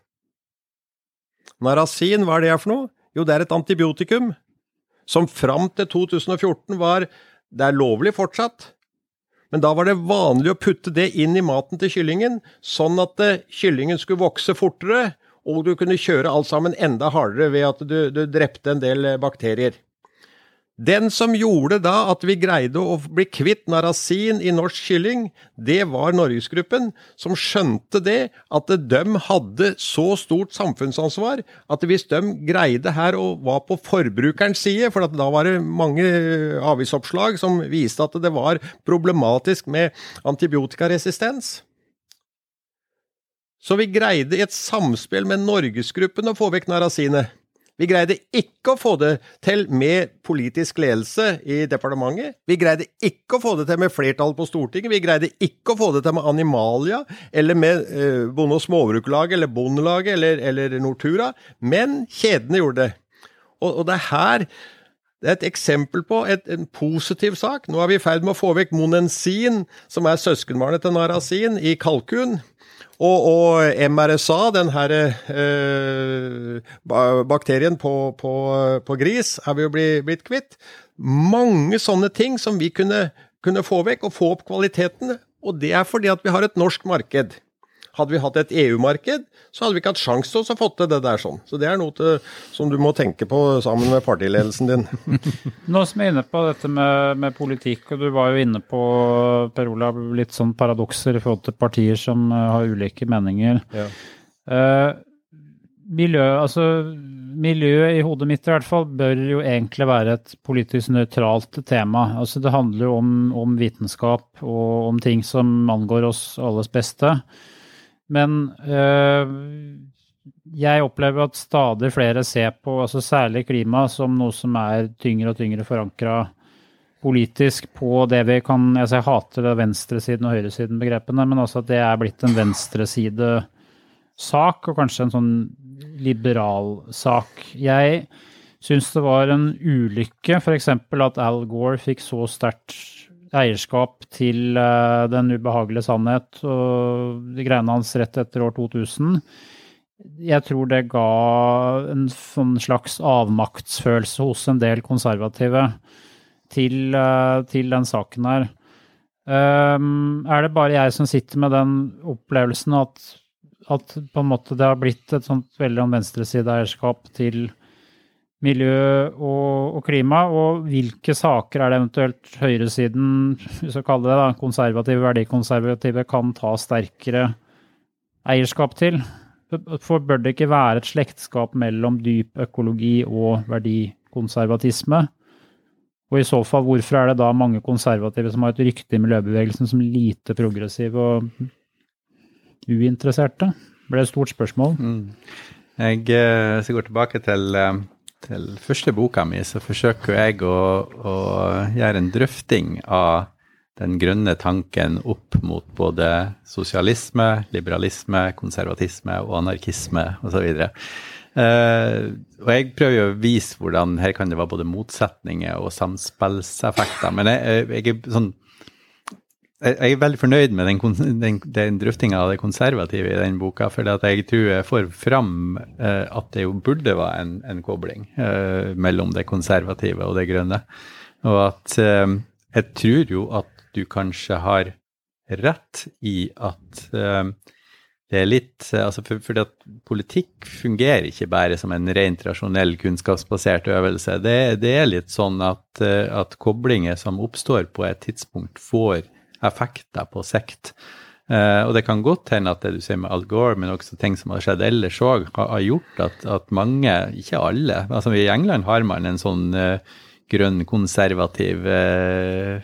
Narasin, hva er det for noe? Jo, det er et antibiotikum som fram til 2014 var Det er lovlig fortsatt, men da var det vanlig å putte det inn i maten til kyllingen, sånn at uh, kyllingen skulle vokse fortere, og du kunne kjøre alt sammen enda hardere ved at du, du drepte en del bakterier. Den som gjorde da at vi greide å bli kvitt narasin i norsk kylling, det var Norgesgruppen, som skjønte det, at de hadde så stort samfunnsansvar at hvis de greide her å var på forbrukerens side, for da var det mange avisoppslag som viste at det var problematisk med antibiotikaresistens, så vi greide i et samspill med Norgesgruppen å få vekk narasinet. Vi greide ikke å få det til med politisk ledelse i departementet. Vi greide ikke å få det til med flertall på Stortinget. Vi greide ikke å få det til med Animalia eller med eh, Bonde- og småbrukerlaget eller Bondelaget eller, eller, Nortura. Men kjedene gjorde det. Og, og det er her det er et eksempel på et, en positiv sak. Nå er vi i ferd med å få vekk monensin, som er søskenbarnet til narasin, i kalkun. Og, og MRSA, den her eh, bakterien på, på, på, gris, er vi jo blitt kvitt. Mange sånne ting som vi kunne, kunne få vekk, og få opp kvaliteten. Og det er fordi at vi har et norsk marked. Hadde vi hatt et EU-marked, så hadde vi ikke hatt sjanse til å få til det der sånn. Så det er noe til, som du må tenke på sammen med partiledelsen din. [laughs] Nå som jeg er inne på dette med, med, politikk, og du var jo inne på Per Olav, litt sånn paradokser i forhold til partier som uh, har ulike meninger. Ja. Uh, miljø, altså miljøet i hodet mitt i hvert fall bør jo egentlig være et politisk nøytralt tema. Altså det handler jo om, om, vitenskap og om ting som angår oss alles beste. Men øh, jeg opplever at stadig flere ser på altså særlig klima som noe som er tyngre og tyngre forankra politisk på det vi kan altså Jeg hater det venstresiden og høyresiden-begrepene, men altså at det er blitt en venstresidesak, og kanskje en sånn liberal sak. Jeg syns det var en ulykke f.eks. at Al Gore fikk så sterkt eierskap til uh, den ubehagelige sannhet og de greiene hans rett etter år 2000. Jeg tror det ga en sånn slags avmaktsfølelse hos en del konservative til, uh, til den saken her. Um, er det bare jeg som sitter med den opplevelsen at at det har blitt et sånt veldig venstresideeierskap til miljø og, og, klima, og hvilke saker er det eventuelt høyresiden, hvis vi kaller det da, konservative, verdikonservative, kan ta sterkere eierskap til? For bør det ikke være et slektskap mellom dyp økologi og verdikonservatisme? Og i så fall, hvorfor er det da mange konservative som har et rykte i miljøbevegelsen som lite progressive og uinteresserte? Det ble et stort spørsmål. Mm. Jeg, eh, hvis jeg går tilbake til, eh, til første boka mi, så forsøker jeg å, å, gjøre en drøfting av den grønne tanken opp mot både sosialisme, liberalisme, konservatisme og anarkisme osv. Uh, og jeg prøver jo å vise hvordan her kan det være både motsetninger og samspillseffekter. Men jeg, jeg er sånn jeg er veldig fornøyd med den, den, den drøftinga av det konservative i den boka. For jeg tror jeg får fram eh, at det jo burde være en, en kobling eh, mellom det konservative og det grønne. Og at eh, jeg tror jo at du kanskje har rett i at det er litt altså for, Fordi at politikk fungerer ikke bare som en rent rasjonell, kunnskapsbasert øvelse. Det, det er litt sånn at, at koblinger som oppstår på et tidspunkt, får effekter på sikt. Uh, og det kan godt hende at det du sier med Al Gore, men også ting som har skjedd ellers òg, har, har, gjort at, at, mange, ikke alle altså I England har man en sånn uh, grønn, konservativ uh,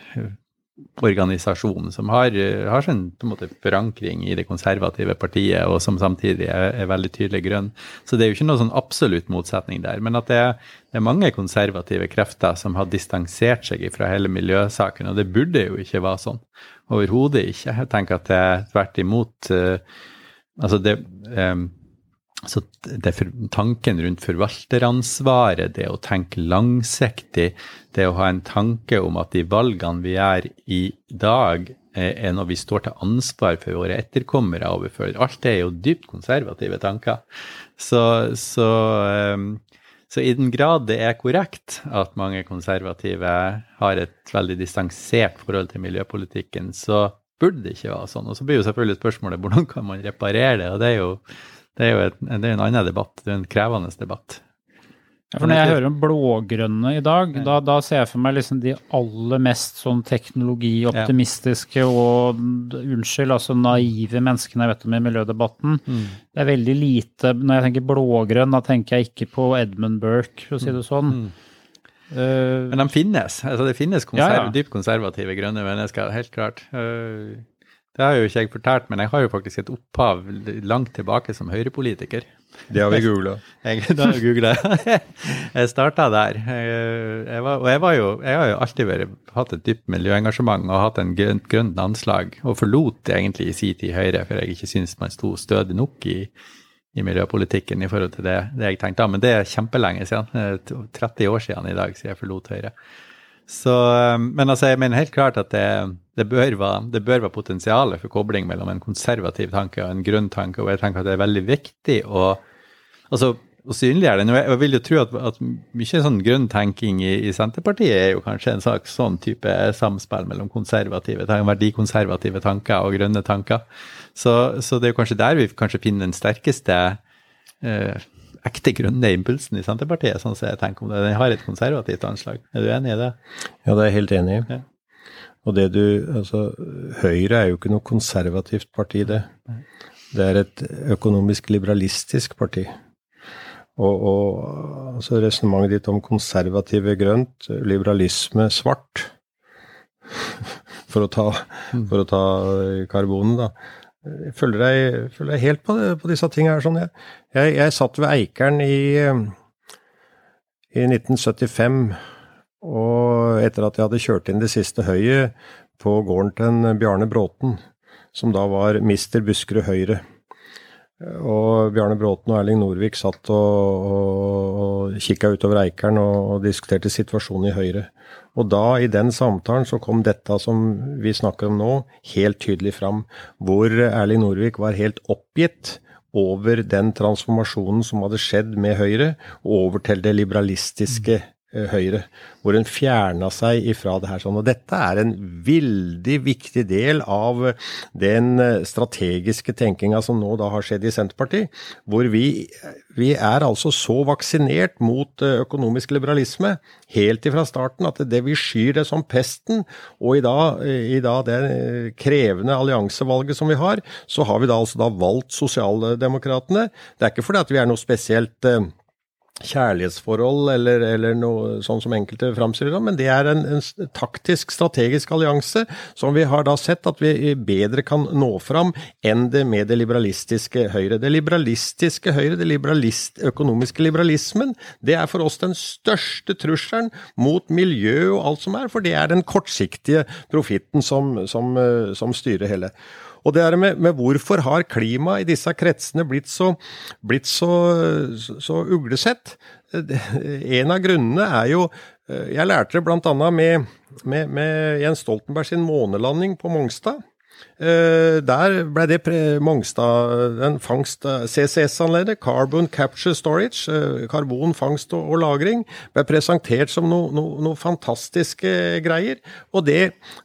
organisasjon som har, har sin måte, forankring i det konservative partiet, og som samtidig er, er, veldig tydelig grønn. Så det er jo ikke noe sånn absolutt motsetning der. Men at det er, det er mange konservative krefter som har distansert seg fra hele miljøsaken, og det burde jo ikke være sånn. Overhodet ikke. Jeg tenker at det er tvert imot uh, Altså, det um, så det tanken rundt forvalteransvaret, det å tenke langsiktig, det å ha en tanke om at de valgene vi gjør i dag, er når vi står til ansvar for våre etterkommere overfor. Alt det er jo dypt konservative tanker. Så, så, ehm, så, i den grad det er korrekt at mange konservative har et veldig distansert forhold til miljøpolitikken, så burde det ikke være sånn. Og så blir jo selvfølgelig spørsmålet hvordan kan man reparere det, og det er jo det er jo et, det er en annen debatt. Det er en krevende debatt. Ja, for Når jeg hører om blågrønne i dag, da, da, ser jeg for meg liksom de aller mest sånn teknologioptimistiske ja. og unnskyld, altså naive menneskene jeg vet om i miljødebatten. Mm. Det er veldig lite Når jeg tenker blågrønn, da tenker jeg ikke på Edmund Burke, for å si det sånn. Mm. Uh, Men de finnes. altså Det finnes konserv, dypt konservative grønne mennesker, helt klart. Uh, det har jo ikke jeg fortalt, men jeg har jo faktisk et opphav langt tilbake som høyrepolitiker. Det har vi googla. [laughs] det har vi googla. jeg [laughs] starta der. Jeg var, og jeg, var jo, jeg har jo alltid vært, hatt et dypt miljøengasjement og hatt en grønt, grønt anslag, og forlot egentlig i sin tid Høyre, for jeg ikke syntes man sto stødig nok i, i miljøpolitikken i forhold til det, det jeg tenkte. Men det er kjempelenge siden. 30 år siden i dag siden jeg forlot Høyre. Så, men altså, jeg mener helt klart at det det bør være, det bør være potensialet for kobling mellom en konservativ tanke og en grønn tanke, og jeg tenker at det er veldig viktig å Altså, og synliggjøre den. Jeg vil jo tro at, at mye sånn grønn tenking i, i, Senterpartiet er jo kanskje en slags sånn type samspill mellom konservative, verdikonservative tanker og grønne tanker. Så, så, det er jo kanskje der vi kanskje finner den sterkeste eh, ekte grønne impulsen i Senterpartiet, sånn som jeg tenker om det. Den har et konservativt anslag. Er du enig i det? Ja, det er jeg helt enig i. Ja. Og det du Altså, Høyre er jo ikke noe konservativt parti, det. Det er et økonomisk liberalistisk parti. Og, og altså resonnementet ditt om konservative grønt, liberalisme svart, [laughs] for å ta, for å ta karbonen, da. Jeg følger deg, følger deg helt på, det, på, disse tingene her. Sånn. Jeg, jeg, jeg, satt ved Eikeren i, i 1975, og etter at jeg hadde kjørt inn det siste høyet på gården til en Bjarne Bråten, som da var mister Buskerud Høyre. Og Bjarne Bråten og Erling Norvik satt og, og, og kikka utover Eikeren og, og, diskuterte situasjonen i Høyre. Og da, i den samtalen, så kom dette som vi snakker om nå, helt tydelig fram. Hvor Erling Norvik var helt oppgitt over den transformasjonen som hadde skjedd med Høyre, og over til det liberalistiske Eh, Høyre, hvor en fjerna seg ifra det her. sånn, og Dette er en veldig viktig del av den eh, strategiske tenkinga som nå da har skjedd i Senterpartiet. Hvor vi, vi er altså så vaksinert mot eh, økonomisk liberalisme helt ifra starten at det vi skyr det som pesten. Og i dag, i dag det krevende alliansevalget som vi har, så har vi da altså da valgt Sosialdemokratene. Det er ikke fordi at vi er noe spesielt kjærlighetsforhold eller, eller, noe sånn som enkelte framstiller det, men det er en, en, taktisk, strategisk allianse som vi har da sett at vi bedre kan nå fram enn det med det liberalistiske Høyre. Det liberalistiske Høyre, det liberalist, økonomiske liberalismen, det er for oss den største trusselen mot miljø og alt som er, for det er den kortsiktige profitten som, som, som styrer hele. Og det er med, med hvorfor har klimaet i disse kretsene blitt så, blitt så, så uglesett? En av grunnene er jo Jeg lærte det bl.a. Med, med, med Jens Stoltenberg sin månelanding på Mongstad. Uh, der ble det Mongstad, en fangst CCS-anlegget, Carbon Capture Storage, uh, karbonfangst og, lagring, ble presentert som noe no, no fantastiske greier. Og det,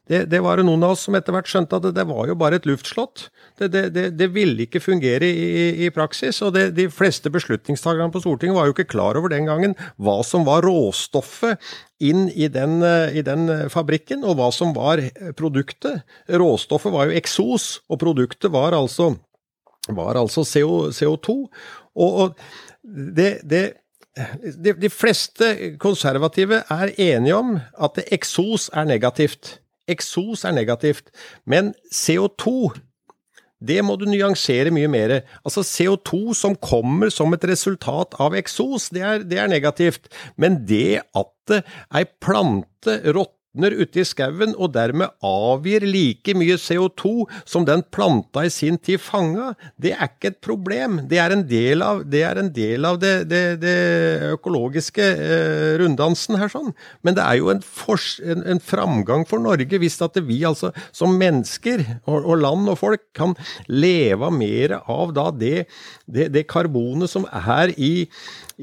det, det, var det noen av oss som etter hvert skjønte at det, det var jo bare et luftslott. Det ville ikke fungere i, i praksis. Og de fleste beslutningstakerne på Stortinget var jo ikke klar over den gangen hva som var råstoffet inn i den, i den, fabrikken, og hva som var produktet. Råstoffet var jo eksos, og produktet var altså, var altså CO, CO2. Og, og det, det de, de, fleste konservative er enige om at eksos er negativt. Eksos er negativt, men CO2 det må du nyansere mye mer. Altså CO2 som kommer som et resultat av eksos, det er, det er negativt. Men det at ei plante råtner råtner ute i skauen og dermed avgir like mye CO2 som den planta i sin tid fanga, det er ikke et problem. Det er en del av det, del av det, det, det økologiske eh, runddansen her, sånn. Men det er jo en, fors, en, en framgang for Norge hvis at vi altså som mennesker og, og, land og folk kan leve mer av da det, det karbonet som er i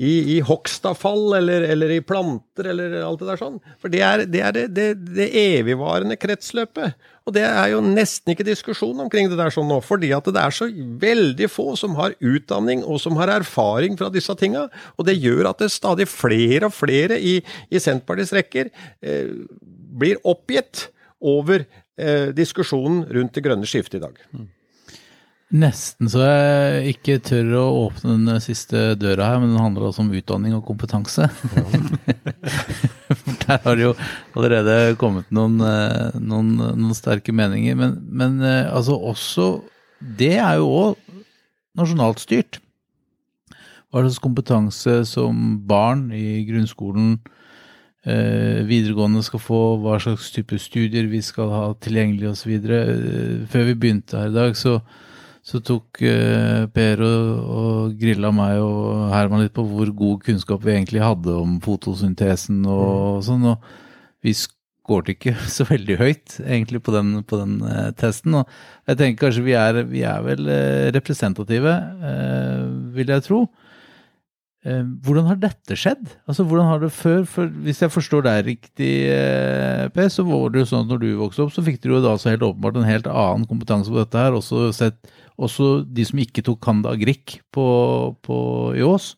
i, i hogstavfall eller, eller, i planter eller alt det der sånn. For det er det, er det, det, det evigvarende kretsløpet. Og det er jo nesten ikke diskusjon omkring det der sånn nå, fordi at det er så veldig få som har utdanning og som har erfaring fra disse tinga. Og det gjør at det stadig flere og flere i, i Senterpartiets rekker eh, blir oppgitt over eh, diskusjonen rundt det grønne skiftet i dag. Nesten så jeg ikke tør å åpne den siste døra her, men den handler også om utdanning og kompetanse. For [laughs] Der har det jo allerede kommet noen, eh, noen, noen sterke meninger. Men, men, eh, altså også Det er jo òg nasjonalt styrt. Hva slags kompetanse som barn i grunnskolen, eh, videregående skal få, hva slags type studier vi skal ha tilgjengelig osv. Før vi begynte her i dag, så så tok uh, Per og, og grilla meg og Herman litt på hvor god kunnskap vi egentlig hadde om fotosyntesen og, mm. sånn. Og vi skåret ikke [laughs] så veldig høyt egentlig på den, på den uh, testen. Og jeg tenker kanskje vi er, vi er vel uh, representative, vil jeg tro. Eh, hvordan har dette skjedd? Altså, hvordan har det før? For hvis jeg forstår deg riktig, eh, Per, så var det jo sånn at når du vokste opp, så fikk du jo da så helt åpenbart en helt annen kompetanse på dette her. Også, sett, også de som ikke tok Canda Grieg på, på, i Ås.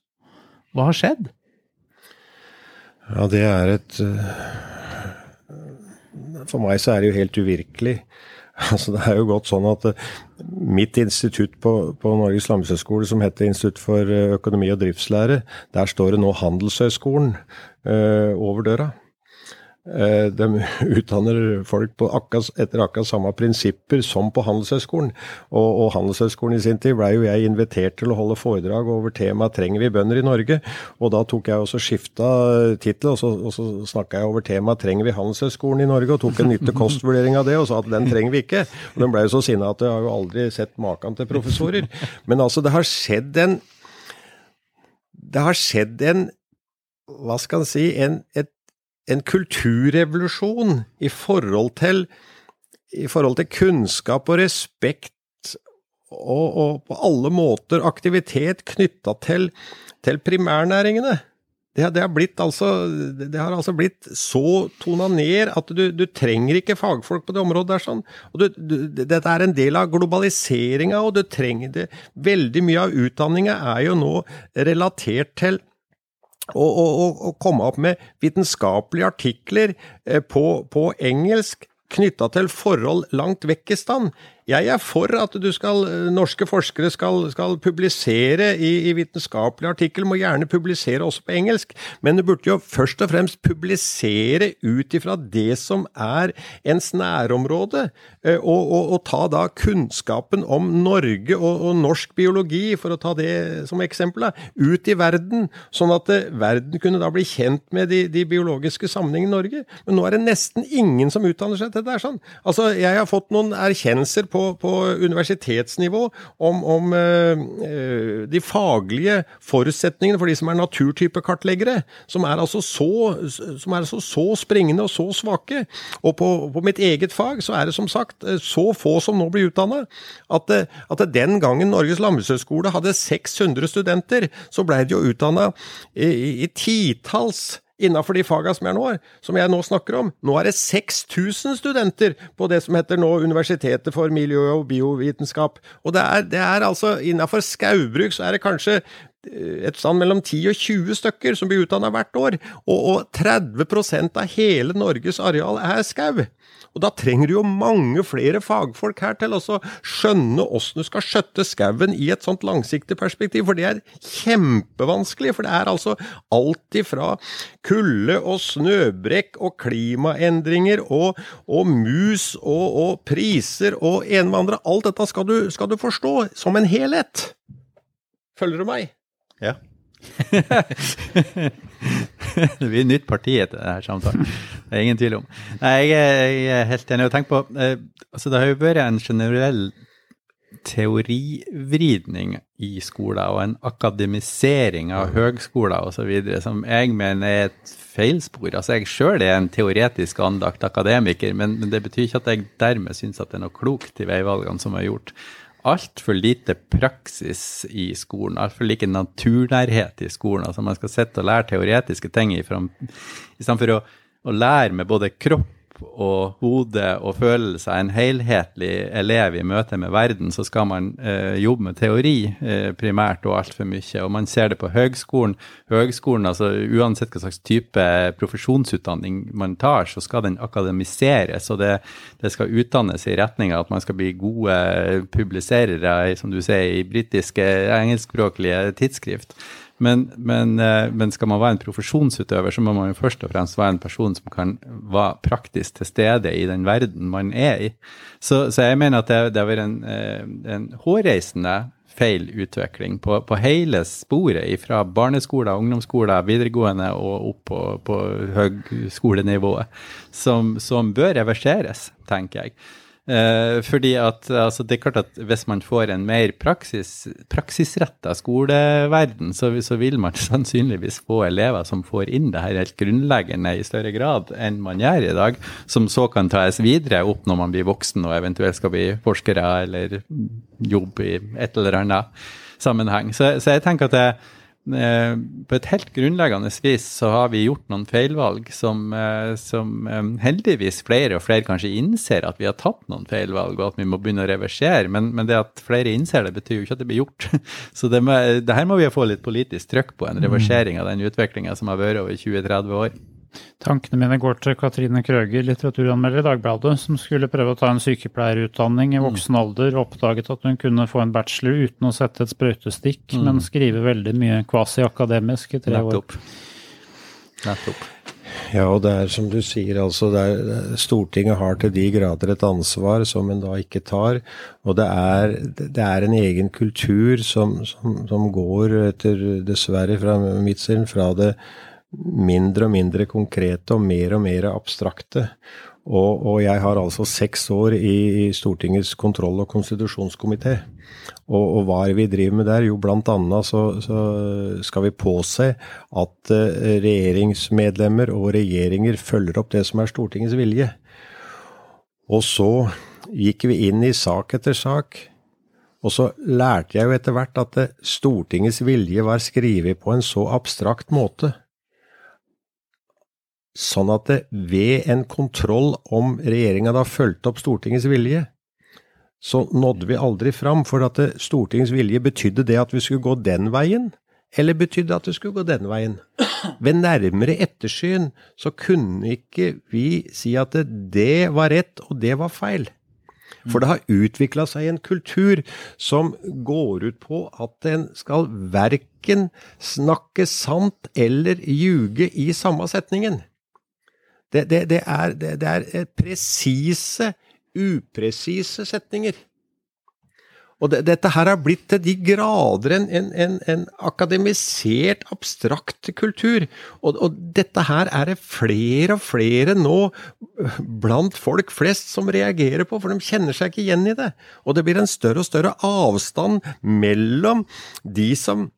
Hva har skjedd? Ja, det er et eh, For meg så er det jo helt uvirkelig. [laughs] Altså, det er jo gått sånn at eh, mitt institutt på, på Norges landbrukshøgskole, som heter Institutt for eh, økonomi og driftslære, der står det nå Handelshøyskolen øh, over døra. Eh, De [laughs] utdanner folk akkurat, etter akkurat samme prinsipper som på Handelshøyskolen. Og, og Handelshøyskolen i sin tid ble jo jeg invitert til å holde foredrag over temaet 'Trenger vi bønder i Norge?' Og da tok jeg også skifta tittel, og så, og så snakka jeg over temaet 'Trenger vi Handelshøyskolen i Norge?' og tok en nytte kostvurdering av det og sa at den trenger vi ikke. Og den ble jo så sinna at jeg har jo aldri sett maken til professorer. Men altså, det har skjedd en Det har skjedd en Hva skal en si? En, et en kulturrevolusjon i forhold til, i forhold til kunnskap og respekt og, og, på alle måter aktivitet knytta til, til, primærnæringene. Det, det, har altså, det har altså blitt så tona ned at du, du, trenger ikke fagfolk på det området der. sånn. Du, du, dette er en del av globaliseringa, og du trenger det. Veldig mye av utdanninga er jo nå relatert til å, og, og komme opp med vitenskapelige artikler eh, på, på engelsk knytta til forhold langt vekk i stand. Jeg er for at skal, norske forskere skal, skal publisere i, i vitenskapelige artikler, må gjerne publisere også på engelsk, men du burde jo først og fremst publisere ut ifra det som er ens nærområde, eh, og, og, og ta da kunnskapen om Norge og, og, norsk biologi, for å ta det som eksempel, ut i verden, sånn at eh, verden kunne da bli kjent med de, de biologiske sammenhengene i Norge. Men nå er det nesten ingen som utdanner seg til det. sånn. Altså, Jeg har fått noen erkjennelser på, på universitetsnivå om, om eh, de faglige forutsetningene for de som er naturtypekartleggere, som er altså så, som er altså så springende og så svake. Og på, på, mitt eget fag så er det som sagt eh, så få som nå blir utdanna, at, eh, at, den gangen Norges landbrukshøgskole hadde 600 studenter, så blei de jo utdanna i, i titalls innafor de fagene som, som jeg nå snakker om. Nå er det 6000 studenter på det som heter nå Universitetet for miljø- og biovitenskap. Og det er, det er altså innafor skaubruk så er det kanskje eh, et stand mellom 10 og 20 stykker som blir utdanna hvert år, og, og 30 av hele Norges areal er skau. Og da trenger du jo mange flere fagfolk her til å skjønne åssen du skal skjøtte skauen i et sånt langsiktig perspektiv, for det er kjempevanskelig. For det er altså alt ifra kulde og snøbrekk og klimaendringer og, og mus og, og, priser og ene med andre. Alt dette skal du, skal du forstå som en helhet. Følger du meg? Ja. [laughs] [laughs] det blir nytt parti etter denne samtalen. Det er ingen tvil om. Nei, jeg, er, helt enig. å tenke på, eh, altså Det har jo vært en generell teorivridning i skoler og en akademisering av høgskoler osv. som jeg mener er et feilspor. Altså Jeg sjøl er en teoretisk anlagt akademiker, men, men, det betyr ikke at jeg dermed syns at det er noe klokt i veivalgene som er gjort altfor lite praksis i skolen, altfor like naturnærhet i skolen. Altså man skal sitte og lære teoretiske ting istedenfor å, å lære med både kropp og hode og føle seg en helhetlig elev i møte med verden, så skal man eh, jobbe med teori eh, primært og altfor mye. Og man ser det på høgskolen. Høgskolen, altså Uansett hva slags type profesjonsutdanning man tar, så skal den akademiseres. Og det, det skal utdannes i retning av at man skal bli gode publiserere, som du sier, i britiske engelskspråklige tidsskrift. Men, men, eh, men, skal man være en profesjonsutøver, så må man jo først og fremst være en person som kan være praktisk til stede i den verden man er i. Så, så jeg mener at det, det har vært en, eh, en hårreisende feil utvikling på, på, hele sporet, fra barneskoler, ungdomsskoler, videregående og opp på, på høgskolenivået, som, som bør reverseres, tenker jeg. Eh, fordi at altså, det er klart at hvis man får en mer praksis, praksisretta skoleverden, så, så, vil man [laughs] sannsynligvis få elever som får inn det her helt grunnleggende i større grad enn man gjør i dag, som så kan tas videre opp når man blir voksen og eventuelt skal bli forskere eller jobbe i et eller annet sammenheng. Så, så jeg tenker at det på et helt grunnleggende vis så har vi gjort noen feilvalg som, eh, som eh, heldigvis flere og flere kanskje innser at vi har tatt noen feilvalg, og at vi må begynne å reversere. Men, men det at flere innser det, betyr jo ikke at det blir gjort. [laughs] Så det, må, det her må vi få litt politisk trøkk på, en reversering av den utviklinga som har vært over 20-30 år. Tankene mine går til Katrine Krøger, litteraturanmelder i Dagbladet, som skulle prøve å ta en sykepleierutdanning i voksen alder, og oppdaget at hun kunne få en bachelor uten å sette et sprøytestikk, Mm. men skrive veldig mye kvasi-akademisk i tre år. Nettopp. Nettopp. Ja, og det er som du sier, altså det er, Stortinget har til de grader et ansvar som en da ikke tar. Og det er, det er en egen kultur som, som, som går etter, dessverre fra mitt syn, fra det mindre og mindre konkrete og mer og mer abstrakte. Og, og jeg har altså seks år i, i Stortingets kontroll- og konstitusjonskomité. Og, og hva er det vi driver med der? Jo, blant annet så, så skal vi påse at eh, regjeringsmedlemmer og regjeringer følger opp det som er Stortingets vilje. Og så gikk vi inn i sak etter sak. Og så lærte jeg jo etter hvert at eh, Stortingets vilje var skrevet på en så abstrakt måte. Sånn at det ved en kontroll om regjeringa da fulgte opp Stortingets vilje, så nådde vi aldri fram. For at Stortingets vilje betydde det at vi skulle gå den veien, eller betydde at vi skulle gå den veien. Ved nærmere ettersyn så kunne ikke vi si at det, det var rett og det var feil. For det har utvikla seg en kultur som går ut på at en skal verken snakke sant eller ljuge i samme setningen. Det, det, det er, det, det er eh, presise, upresise setninger. Og det, dette her har blitt til de grader en, en, en, en akademisert, abstrakt kultur. Og, og, dette her er det flere og flere nå øh, blant folk flest som reagerer på, for de kjenner seg ikke igjen i det. Og det blir en større og større avstand mellom de som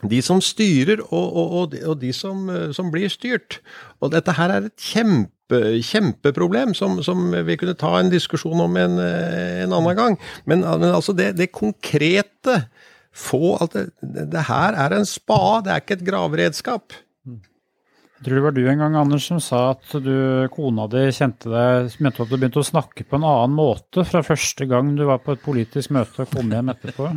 de som styrer, og, og, og, de, og de som, som, blir styrt. Og dette her er et kjempe, kjempeproblem som, som vi kunne ta en diskusjon om en, en annen gang. Men, men altså det, det, konkrete få at det, det, her er en spade, det er ikke et graveredskap. Tror det var du en gang, Anders, som sa at du, kona di kjente deg mente at du begynte å snakke på en annen måte fra første gang du var på et politisk møte og kom hjem etterpå.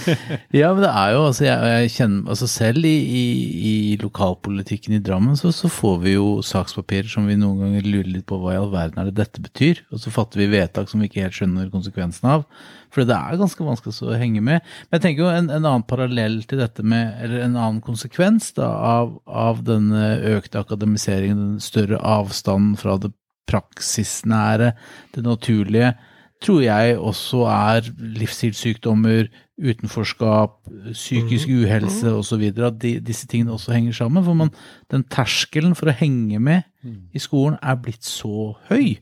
[laughs] ja, men det er jo altså jeg, jeg kjenner altså Selv i, i, i lokalpolitikken i Drammen så, så, får vi jo sakspapirer som vi noen ganger lurer litt på hva i all verden er det dette betyr. Og så fatter vi vedtak som vi ikke helt skjønner konsekvensen av. For det er ganske vanskelig å henge med. Men jeg tenker jo en, en annen parallell til dette med, eller en annen konsekvens da, av, av den økte akademiseringen, den større avstanden fra det praksisnære, det naturlige, tror jeg også er livsstilssykdommer, utenforskap, psykisk uhelse osv. At de, disse tingene også henger sammen. For man, den terskelen for å henge med i skolen er blitt så høy.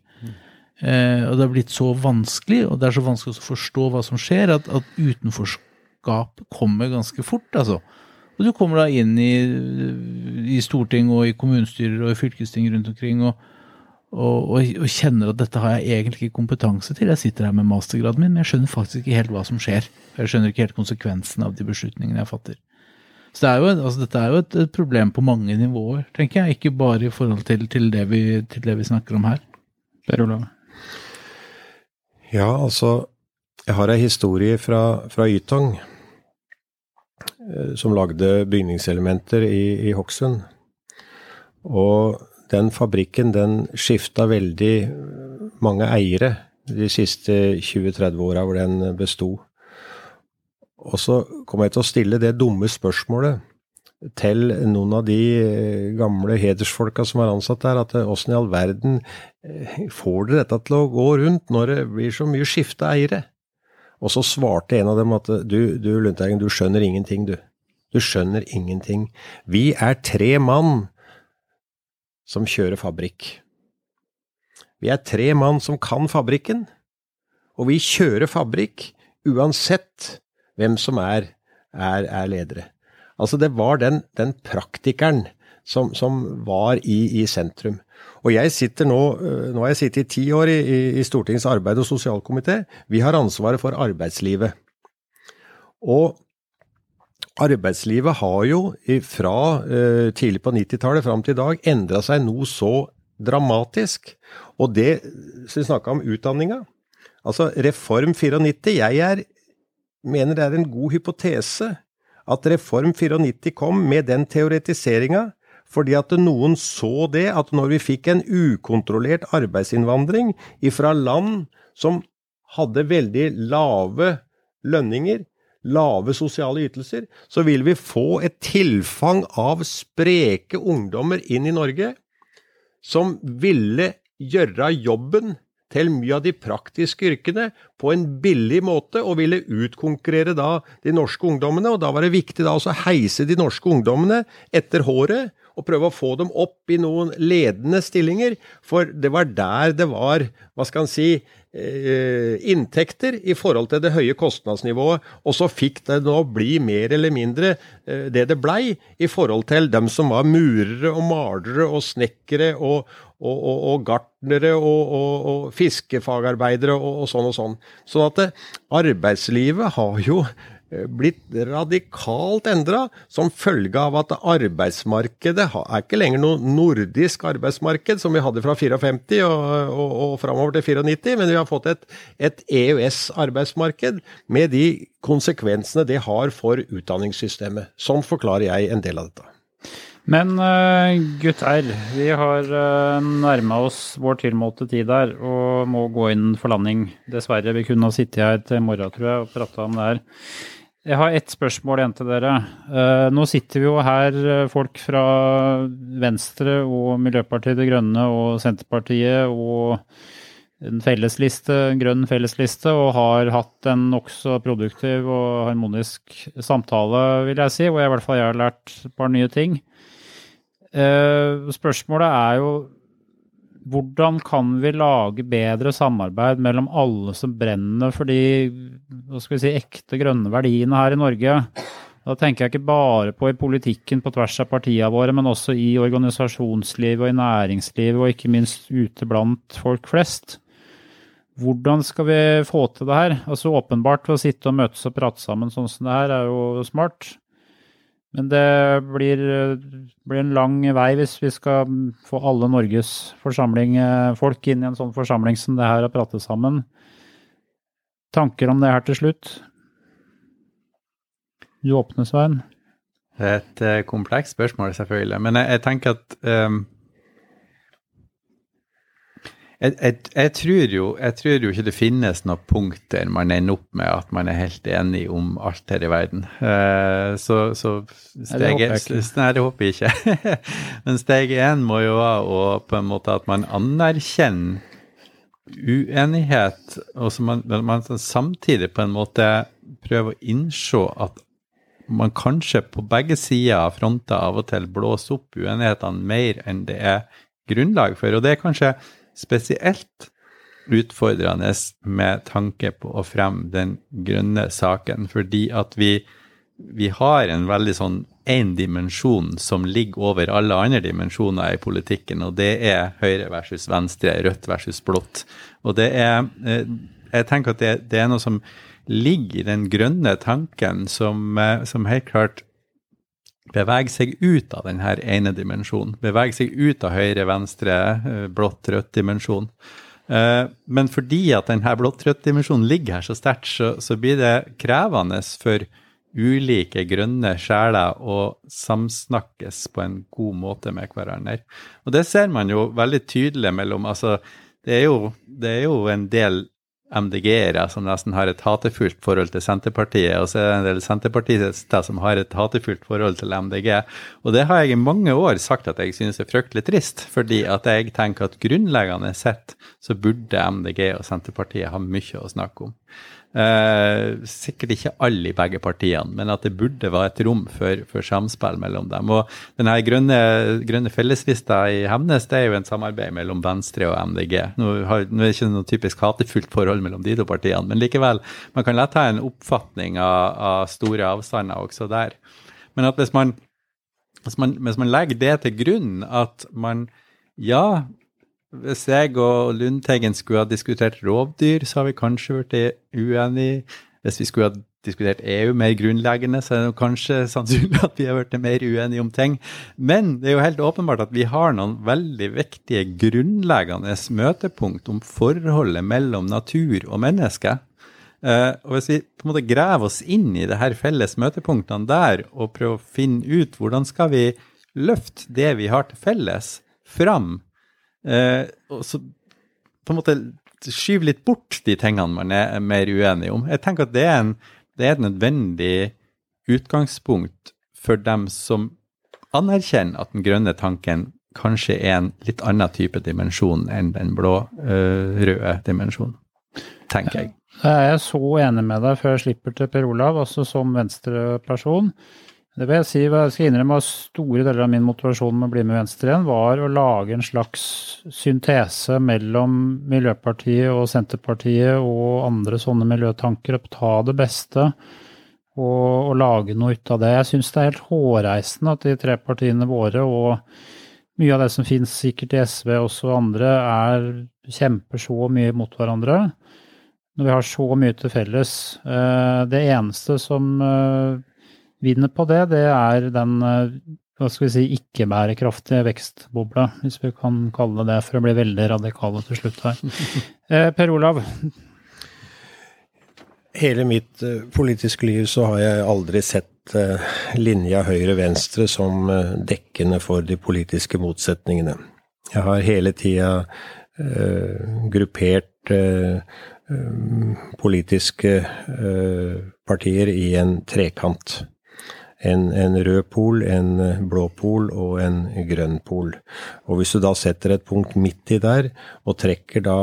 Eh, og det har blitt så vanskelig, og det er så vanskelig å forstå hva som skjer, at, at utenforskap kommer ganske fort, altså. Og du kommer da inn i, i storting og i kommunestyrer og i fylkesting rundt omkring og, og, og, og, kjenner at dette har jeg egentlig ikke kompetanse til. Jeg sitter her med mastergraden min, men jeg skjønner faktisk ikke helt hva som skjer. Jeg skjønner ikke helt konsekvensen av de beslutningene jeg fatter. Så det er jo, altså, dette er jo et, et, problem på mange nivåer, tenker jeg. Ikke bare i forhold til, til, det, vi, til det vi snakker om her. Per Olav? Ja, altså Jeg har ei historie fra, fra Ytong, som lagde bygningselementer i, i Hokksund. Og den fabrikken den skifta veldig mange eiere de siste 20-30 åra hvor den besto. Og så kom jeg til å stille det dumme spørsmålet til noen av de gamle hedersfolka som er ansatt der, at åssen i all verden får dere dette til å gå rundt når det blir så mye skifte eiere? Og så svarte en av dem at du, du Lundteigen, du skjønner ingenting, du. Du skjønner ingenting. Vi er tre mann som kjører fabrikk. Vi er tre mann som kan fabrikken, og vi kjører fabrikk uansett hvem som er, er, er ledere. Altså, det var den, den praktikeren som, som var i, i, sentrum. Og jeg sitter nå, nå har jeg sittet i ti år i, i Stortingets arbeid- og sosialkomité. Vi har ansvaret for arbeidslivet. Og, arbeidslivet har jo fra uh, tidlig på 90-tallet fram til i dag endra seg noe så dramatisk. Og det Så vi snakka om utdanninga Altså Reform 94 Jeg er, mener det er en god hypotese at Reform 94 kom med den teoretiseringa fordi at noen så det at når vi fikk en ukontrollert arbeidsinnvandring fra land som hadde veldig lave lønninger, lave sosiale ytelser, så vil vi få et tilfang av spreke ungdommer inn i Norge som ville gjøre jobben til mye av de praktiske yrkene på en billig måte, og ville utkonkurrere da de norske ungdommene. Og da var det viktig da å heise de norske ungdommene etter håret og prøve å få dem opp i noen ledende stillinger, for det var der det var, hva skal en si, eh, inntekter i forhold til det høye kostnadsnivået, og så fikk det nå bli mer eller mindre eh, det det blei i forhold til dem som var murere og malere og snekkere og, og, og, og gartnere og, fiskefagarbeidere og, sånn og sånn. Sånn at det, arbeidslivet har jo Eh, blitt radikalt endra som følge av at arbeidsmarkedet er ikke lenger noe nordisk arbeidsmarked som vi hadde fra 54 og, og, og framover til 94, men vi har fått et, et EØS-arbeidsmarked med de konsekvensene det har for utdanningssystemet. Sånn forklarer jeg en del av dette. Men gutt R, vi har eh, nærma oss vår tilmålte tid der og må gå inn for landing. Dessverre, vi kunne ha sittet her til morgen, tror jeg, og prata om det her. Jeg har ett spørsmål igjen til dere. Uh, nå sitter vi jo her folk fra Venstre og Miljøpartiet De Grønne og Senterpartiet og en fellesliste, en grønn fellesliste, og har hatt en nokså produktiv og harmonisk samtale, vil jeg si. Hvor jeg i hvert fall jeg har lært et par nye ting. Uh, spørsmålet er jo hvordan kan vi lage bedre samarbeid mellom alle som brenner for de hva skal vi si, ekte grønne verdiene her i Norge? Da tenker jeg ikke bare på i politikken på tvers av partiene våre, men også i organisasjonslivet og i næringslivet, og ikke minst ute blant folk flest. Hvordan skal vi få til det her? Altså Åpenbart ved å sitte og møtes og prate sammen sånn som det her, er jo smart. Men det blir, blir, en lang vei hvis vi skal få alle Norges forsamling, eh, folk inn i en sånn forsamling som det her og prate sammen. Tanker om det her til slutt? Du åpner, Svein. Et uh, komplekst spørsmål, selvfølgelig. Men jeg, jeg tenker at um, jeg, jeg, jeg, tror jo, jeg, tror jo, ikke det finnes noen punkter man ender opp med at man er helt enig om alt her i verden. Uh, så, så steg, nei, det håper jeg ikke. [laughs] Men steg én må jo være på en måte at man anerkjenner uenighet, og så man, man samtidig på en måte prøver å innse at man kanskje på begge sider av fronter av og til blåser opp uenighetene mer enn det er grunnlag for. Og det er kanskje spesielt utfordrende med tanke på å fremme den grønne saken, fordi at vi, vi har en veldig sånn én dimensjon som ligger over alle andre dimensjoner i politikken, og det er høyre versus venstre, rødt versus blått. Og det er eh, Jeg tenker at det, det er noe som ligger i den grønne tanken som, eh, som helt klart bevege seg ut av denne ene dimensjonen. Bevege seg ut av høyre, venstre, eh, blått, rødt dimensjon. Eh, men fordi at denne blått-rødt dimensjonen ligger her så sterkt, så, så, blir det krevende for ulike grønne sjeler å samsnakkes på en god måte med hverandre. Og det ser man jo veldig tydelig mellom altså, det er, jo, det er jo en del MDG-ere som nesten har et hatefullt forhold til Senterpartiet, og så er det en del senterpartister som har et hatefullt forhold til MDG. Og det har jeg i mange år sagt at jeg synes er fryktelig trist, fordi at jeg tenker at grunnleggende sett så burde MDG og Senterpartiet ha mye å snakke om. Eh, sikkert ikke alle i begge partiene, men at det burde være et rom for, for samspill mellom dem. Og denne grønne, grønne felleslista i Hemnes det er jo en samarbeid mellom Venstre og MDG. Nå, har, nå er det ikke noe typisk hatefullt forhold mellom de to partiene, men likevel, man kan lett ha en oppfatning av, av store avstander også der. Men at hvis man, hvis man, hvis man legger det til grunn, at man ja, hvis jeg og Lundteigen skulle ha diskutert rovdyr, så har vi kanskje blitt uenige. Hvis vi skulle ha diskutert EU mer grunnleggende, så er det kanskje sannsynlig at vi har blitt mer uenige om ting. Men det er jo helt åpenbart at vi har noen veldig viktige grunnleggende møtepunkt om forholdet mellom natur og menneske. Uh, og Hvis vi på en måte graver oss inn i det her felles møtepunktene der, og prøver å finne ut hvordan skal vi løfte det vi har til felles, fram, uh, og så på en måte skyve litt bort de tingene man er mer uenig om. Jeg tenker at det er, en, det er et nødvendig utgangspunkt for dem som anerkjenner at den grønne tanken kanskje er en litt annen type dimensjon enn den blå-røde dimensjonen, tenker jeg. Jeg er så enig med deg før jeg slipper til Per Olav, også som venstreperson. Det vil jeg si, jeg skal innrømme at store deler av min motivasjon med å bli med Venstre igjen, var å lage en slags syntese mellom Miljøpartiet og Senterpartiet og andre sånne miljøtanker, og ta det beste og, og lage noe ut av det. Jeg syns det er helt hårreisende at de tre partiene våre og mye av det som finnes sikkert i SV også andre, er, kjemper så mye mot hverandre. Når vi har så mye til felles. Eh, det eneste som eh, vinner på det, det er den eh, hva skal vi si, ikke-bærekraftige vekstbobla, hvis vi kan kalle det det, for å bli veldig radikale til slutt her. [laughs] Eh, per Olav? Hele mitt uh, politiske liv så har jeg aldri sett uh, linja høyre-venstre som uh, dekkende for de politiske motsetningene. Jeg har hele tida gruppert politiske partier i en trekant en, en, rød pol, en blå pol og en grønn pol. Og hvis du da setter et punkt midt i der, og trekker da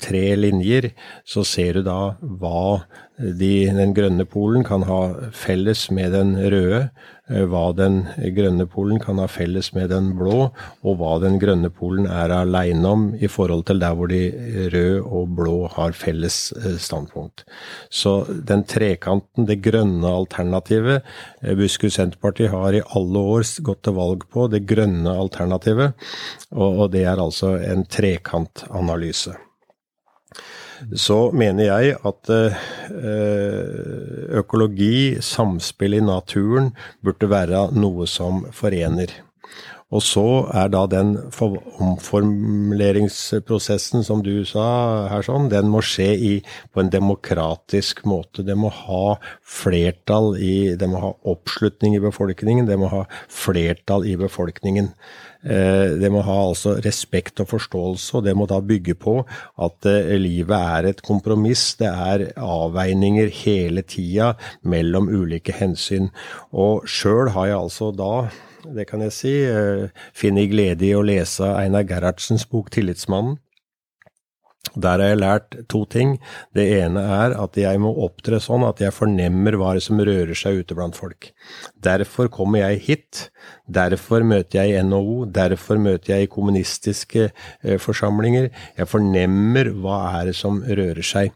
tre linjer, så ser du da hva de, den grønne polen kan ha felles med den røde, hva den grønne polen kan ha felles med den blå, og hva den grønne polen er aleine om i forhold til der hvor de røde og blå har felles eh, standpunkt. Så den trekanten, det grønne alternativet, eh, Buskerud Senterparti har i alle år gått til valg på det grønne alternativet, og det er altså en trekantanalyse så mener jeg at eh, økologi, samspill i naturen, burde være noe som forener. Og så er da den omformuleringsprosessen som du sa her sånn, den må skje i, på en demokratisk måte. Det må ha flertall i Det må ha oppslutning i befolkningen. Det må ha flertall i befolkningen. Eh, det må ha altså respekt og forståelse, og det må da bygge på at eh, livet er et kompromiss. Det er avveininger hele tida mellom ulike hensyn. Og sjøl har jeg altså da det kan jeg si. Eh, finner glede i å lese Einar Gerhardsens bok 'Tillitsmannen'. Der har jeg lært to ting. Det ene er at jeg må opptre sånn at jeg fornemmer hva som rører seg ute blant folk. Derfor kommer jeg hit. Derfor møter jeg i NHO. Derfor møter jeg i kommunistiske eh, forsamlinger. Jeg fornemmer hva er det som rører seg.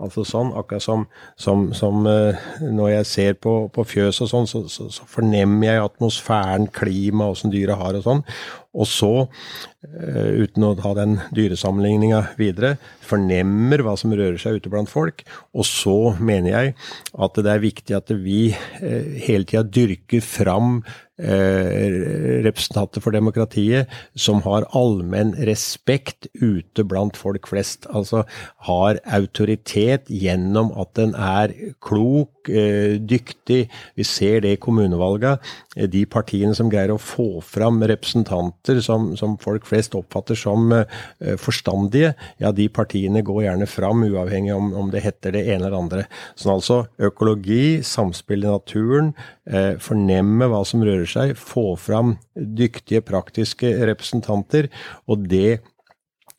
Altså sånn, akkurat som, som, som uh, når jeg ser på, på fjøs og sånn, så, så, så, fornemmer jeg atmosfæren, klimaet, åssen dyra har og sånn. Og så, uh, uten å ha den dyresammenligninga videre, fornemmer hva som rører seg ute blant folk. Og så mener jeg at det er viktig at vi uh, hele tida dyrker fram representanter for demokratiet som har allmenn respekt ute blant folk flest. Altså har autoritet gjennom at den er klok, eh, dyktig. Vi ser det i kommunevalga. Eh, de partiene som greier å få fram representanter som, som folk flest oppfatter som eh, forstandige, ja, de partiene går gjerne fram, uavhengig om, om det heter det ene eller andre. Sånn altså økologi, samspill i naturen, fornemme hva som rører seg, få fram dyktige, praktiske representanter. Og det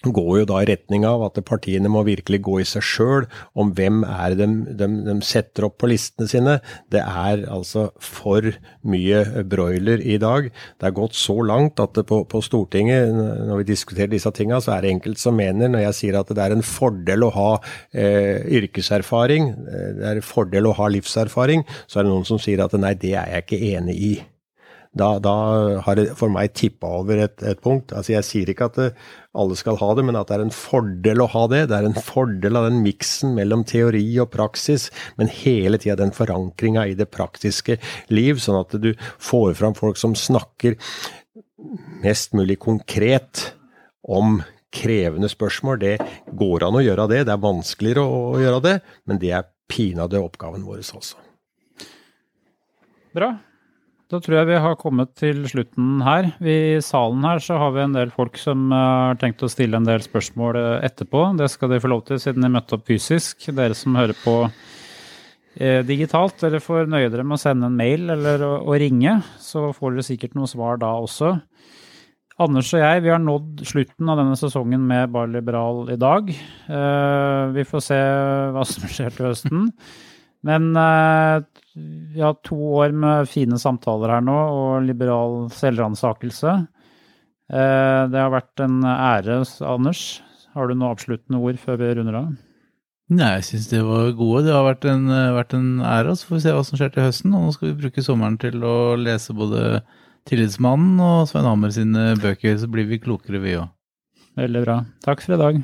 går jo da i retning av at partiene må virkelig gå i seg sjøl om hvem er de, de, de, setter opp på listene sine. Det er altså for mye broiler i dag. Det er gått så langt at på, på, Stortinget, når vi diskuterer disse tinga, så er det enkelte som mener, når jeg sier at det er en fordel å ha eh, yrkeserfaring, eh, det er en fordel å ha livserfaring, så er det noen som sier at nei, det er jeg ikke enig i. da, da har det for meg tippa over et, et, punkt. Altså Jeg sier ikke at det, alle skal ha det, men at det er en fordel å ha det. Det er en fordel av den miksen mellom teori og praksis, men hele tida den forankringa i det praktiske liv, sånn at du får fram folk som snakker mest mulig konkret om krevende spørsmål. Det går an å gjøre det, det er vanskeligere å gjøre det, men det er pinadø oppgaven vår også. Bra. Da tror jeg vi har kommet til slutten her. I salen her så har vi en del folk som eh, har tenkt å stille en del spørsmål eh, etterpå. Det skal de få lov til siden de møtte opp fysisk. Dere som hører på eh, digitalt, dere får nøye dere med å sende en mail eller å, ringe. Så får dere sikkert noe svar da også. Anders og jeg vi har nådd slutten av denne sesongen med Bar Liberal i dag. Vi får se hva som [laughs] skjer til høsten. Men vi har to år med fine samtaler her nå og liberal selvransakelse. Eh, det har vært en ære, Anders. Har du noen avsluttende ord før vi runder av? Nei, jeg syns det var gode. Det har vært en, vært en ære. Så får vi se hva som skjer til høsten. Og nå skal vi bruke sommeren til å lese både Tillitsmannen og Svein Hammer sine bøker, så blir vi klokere, vi òg. Veldig bra. Takk for i dag.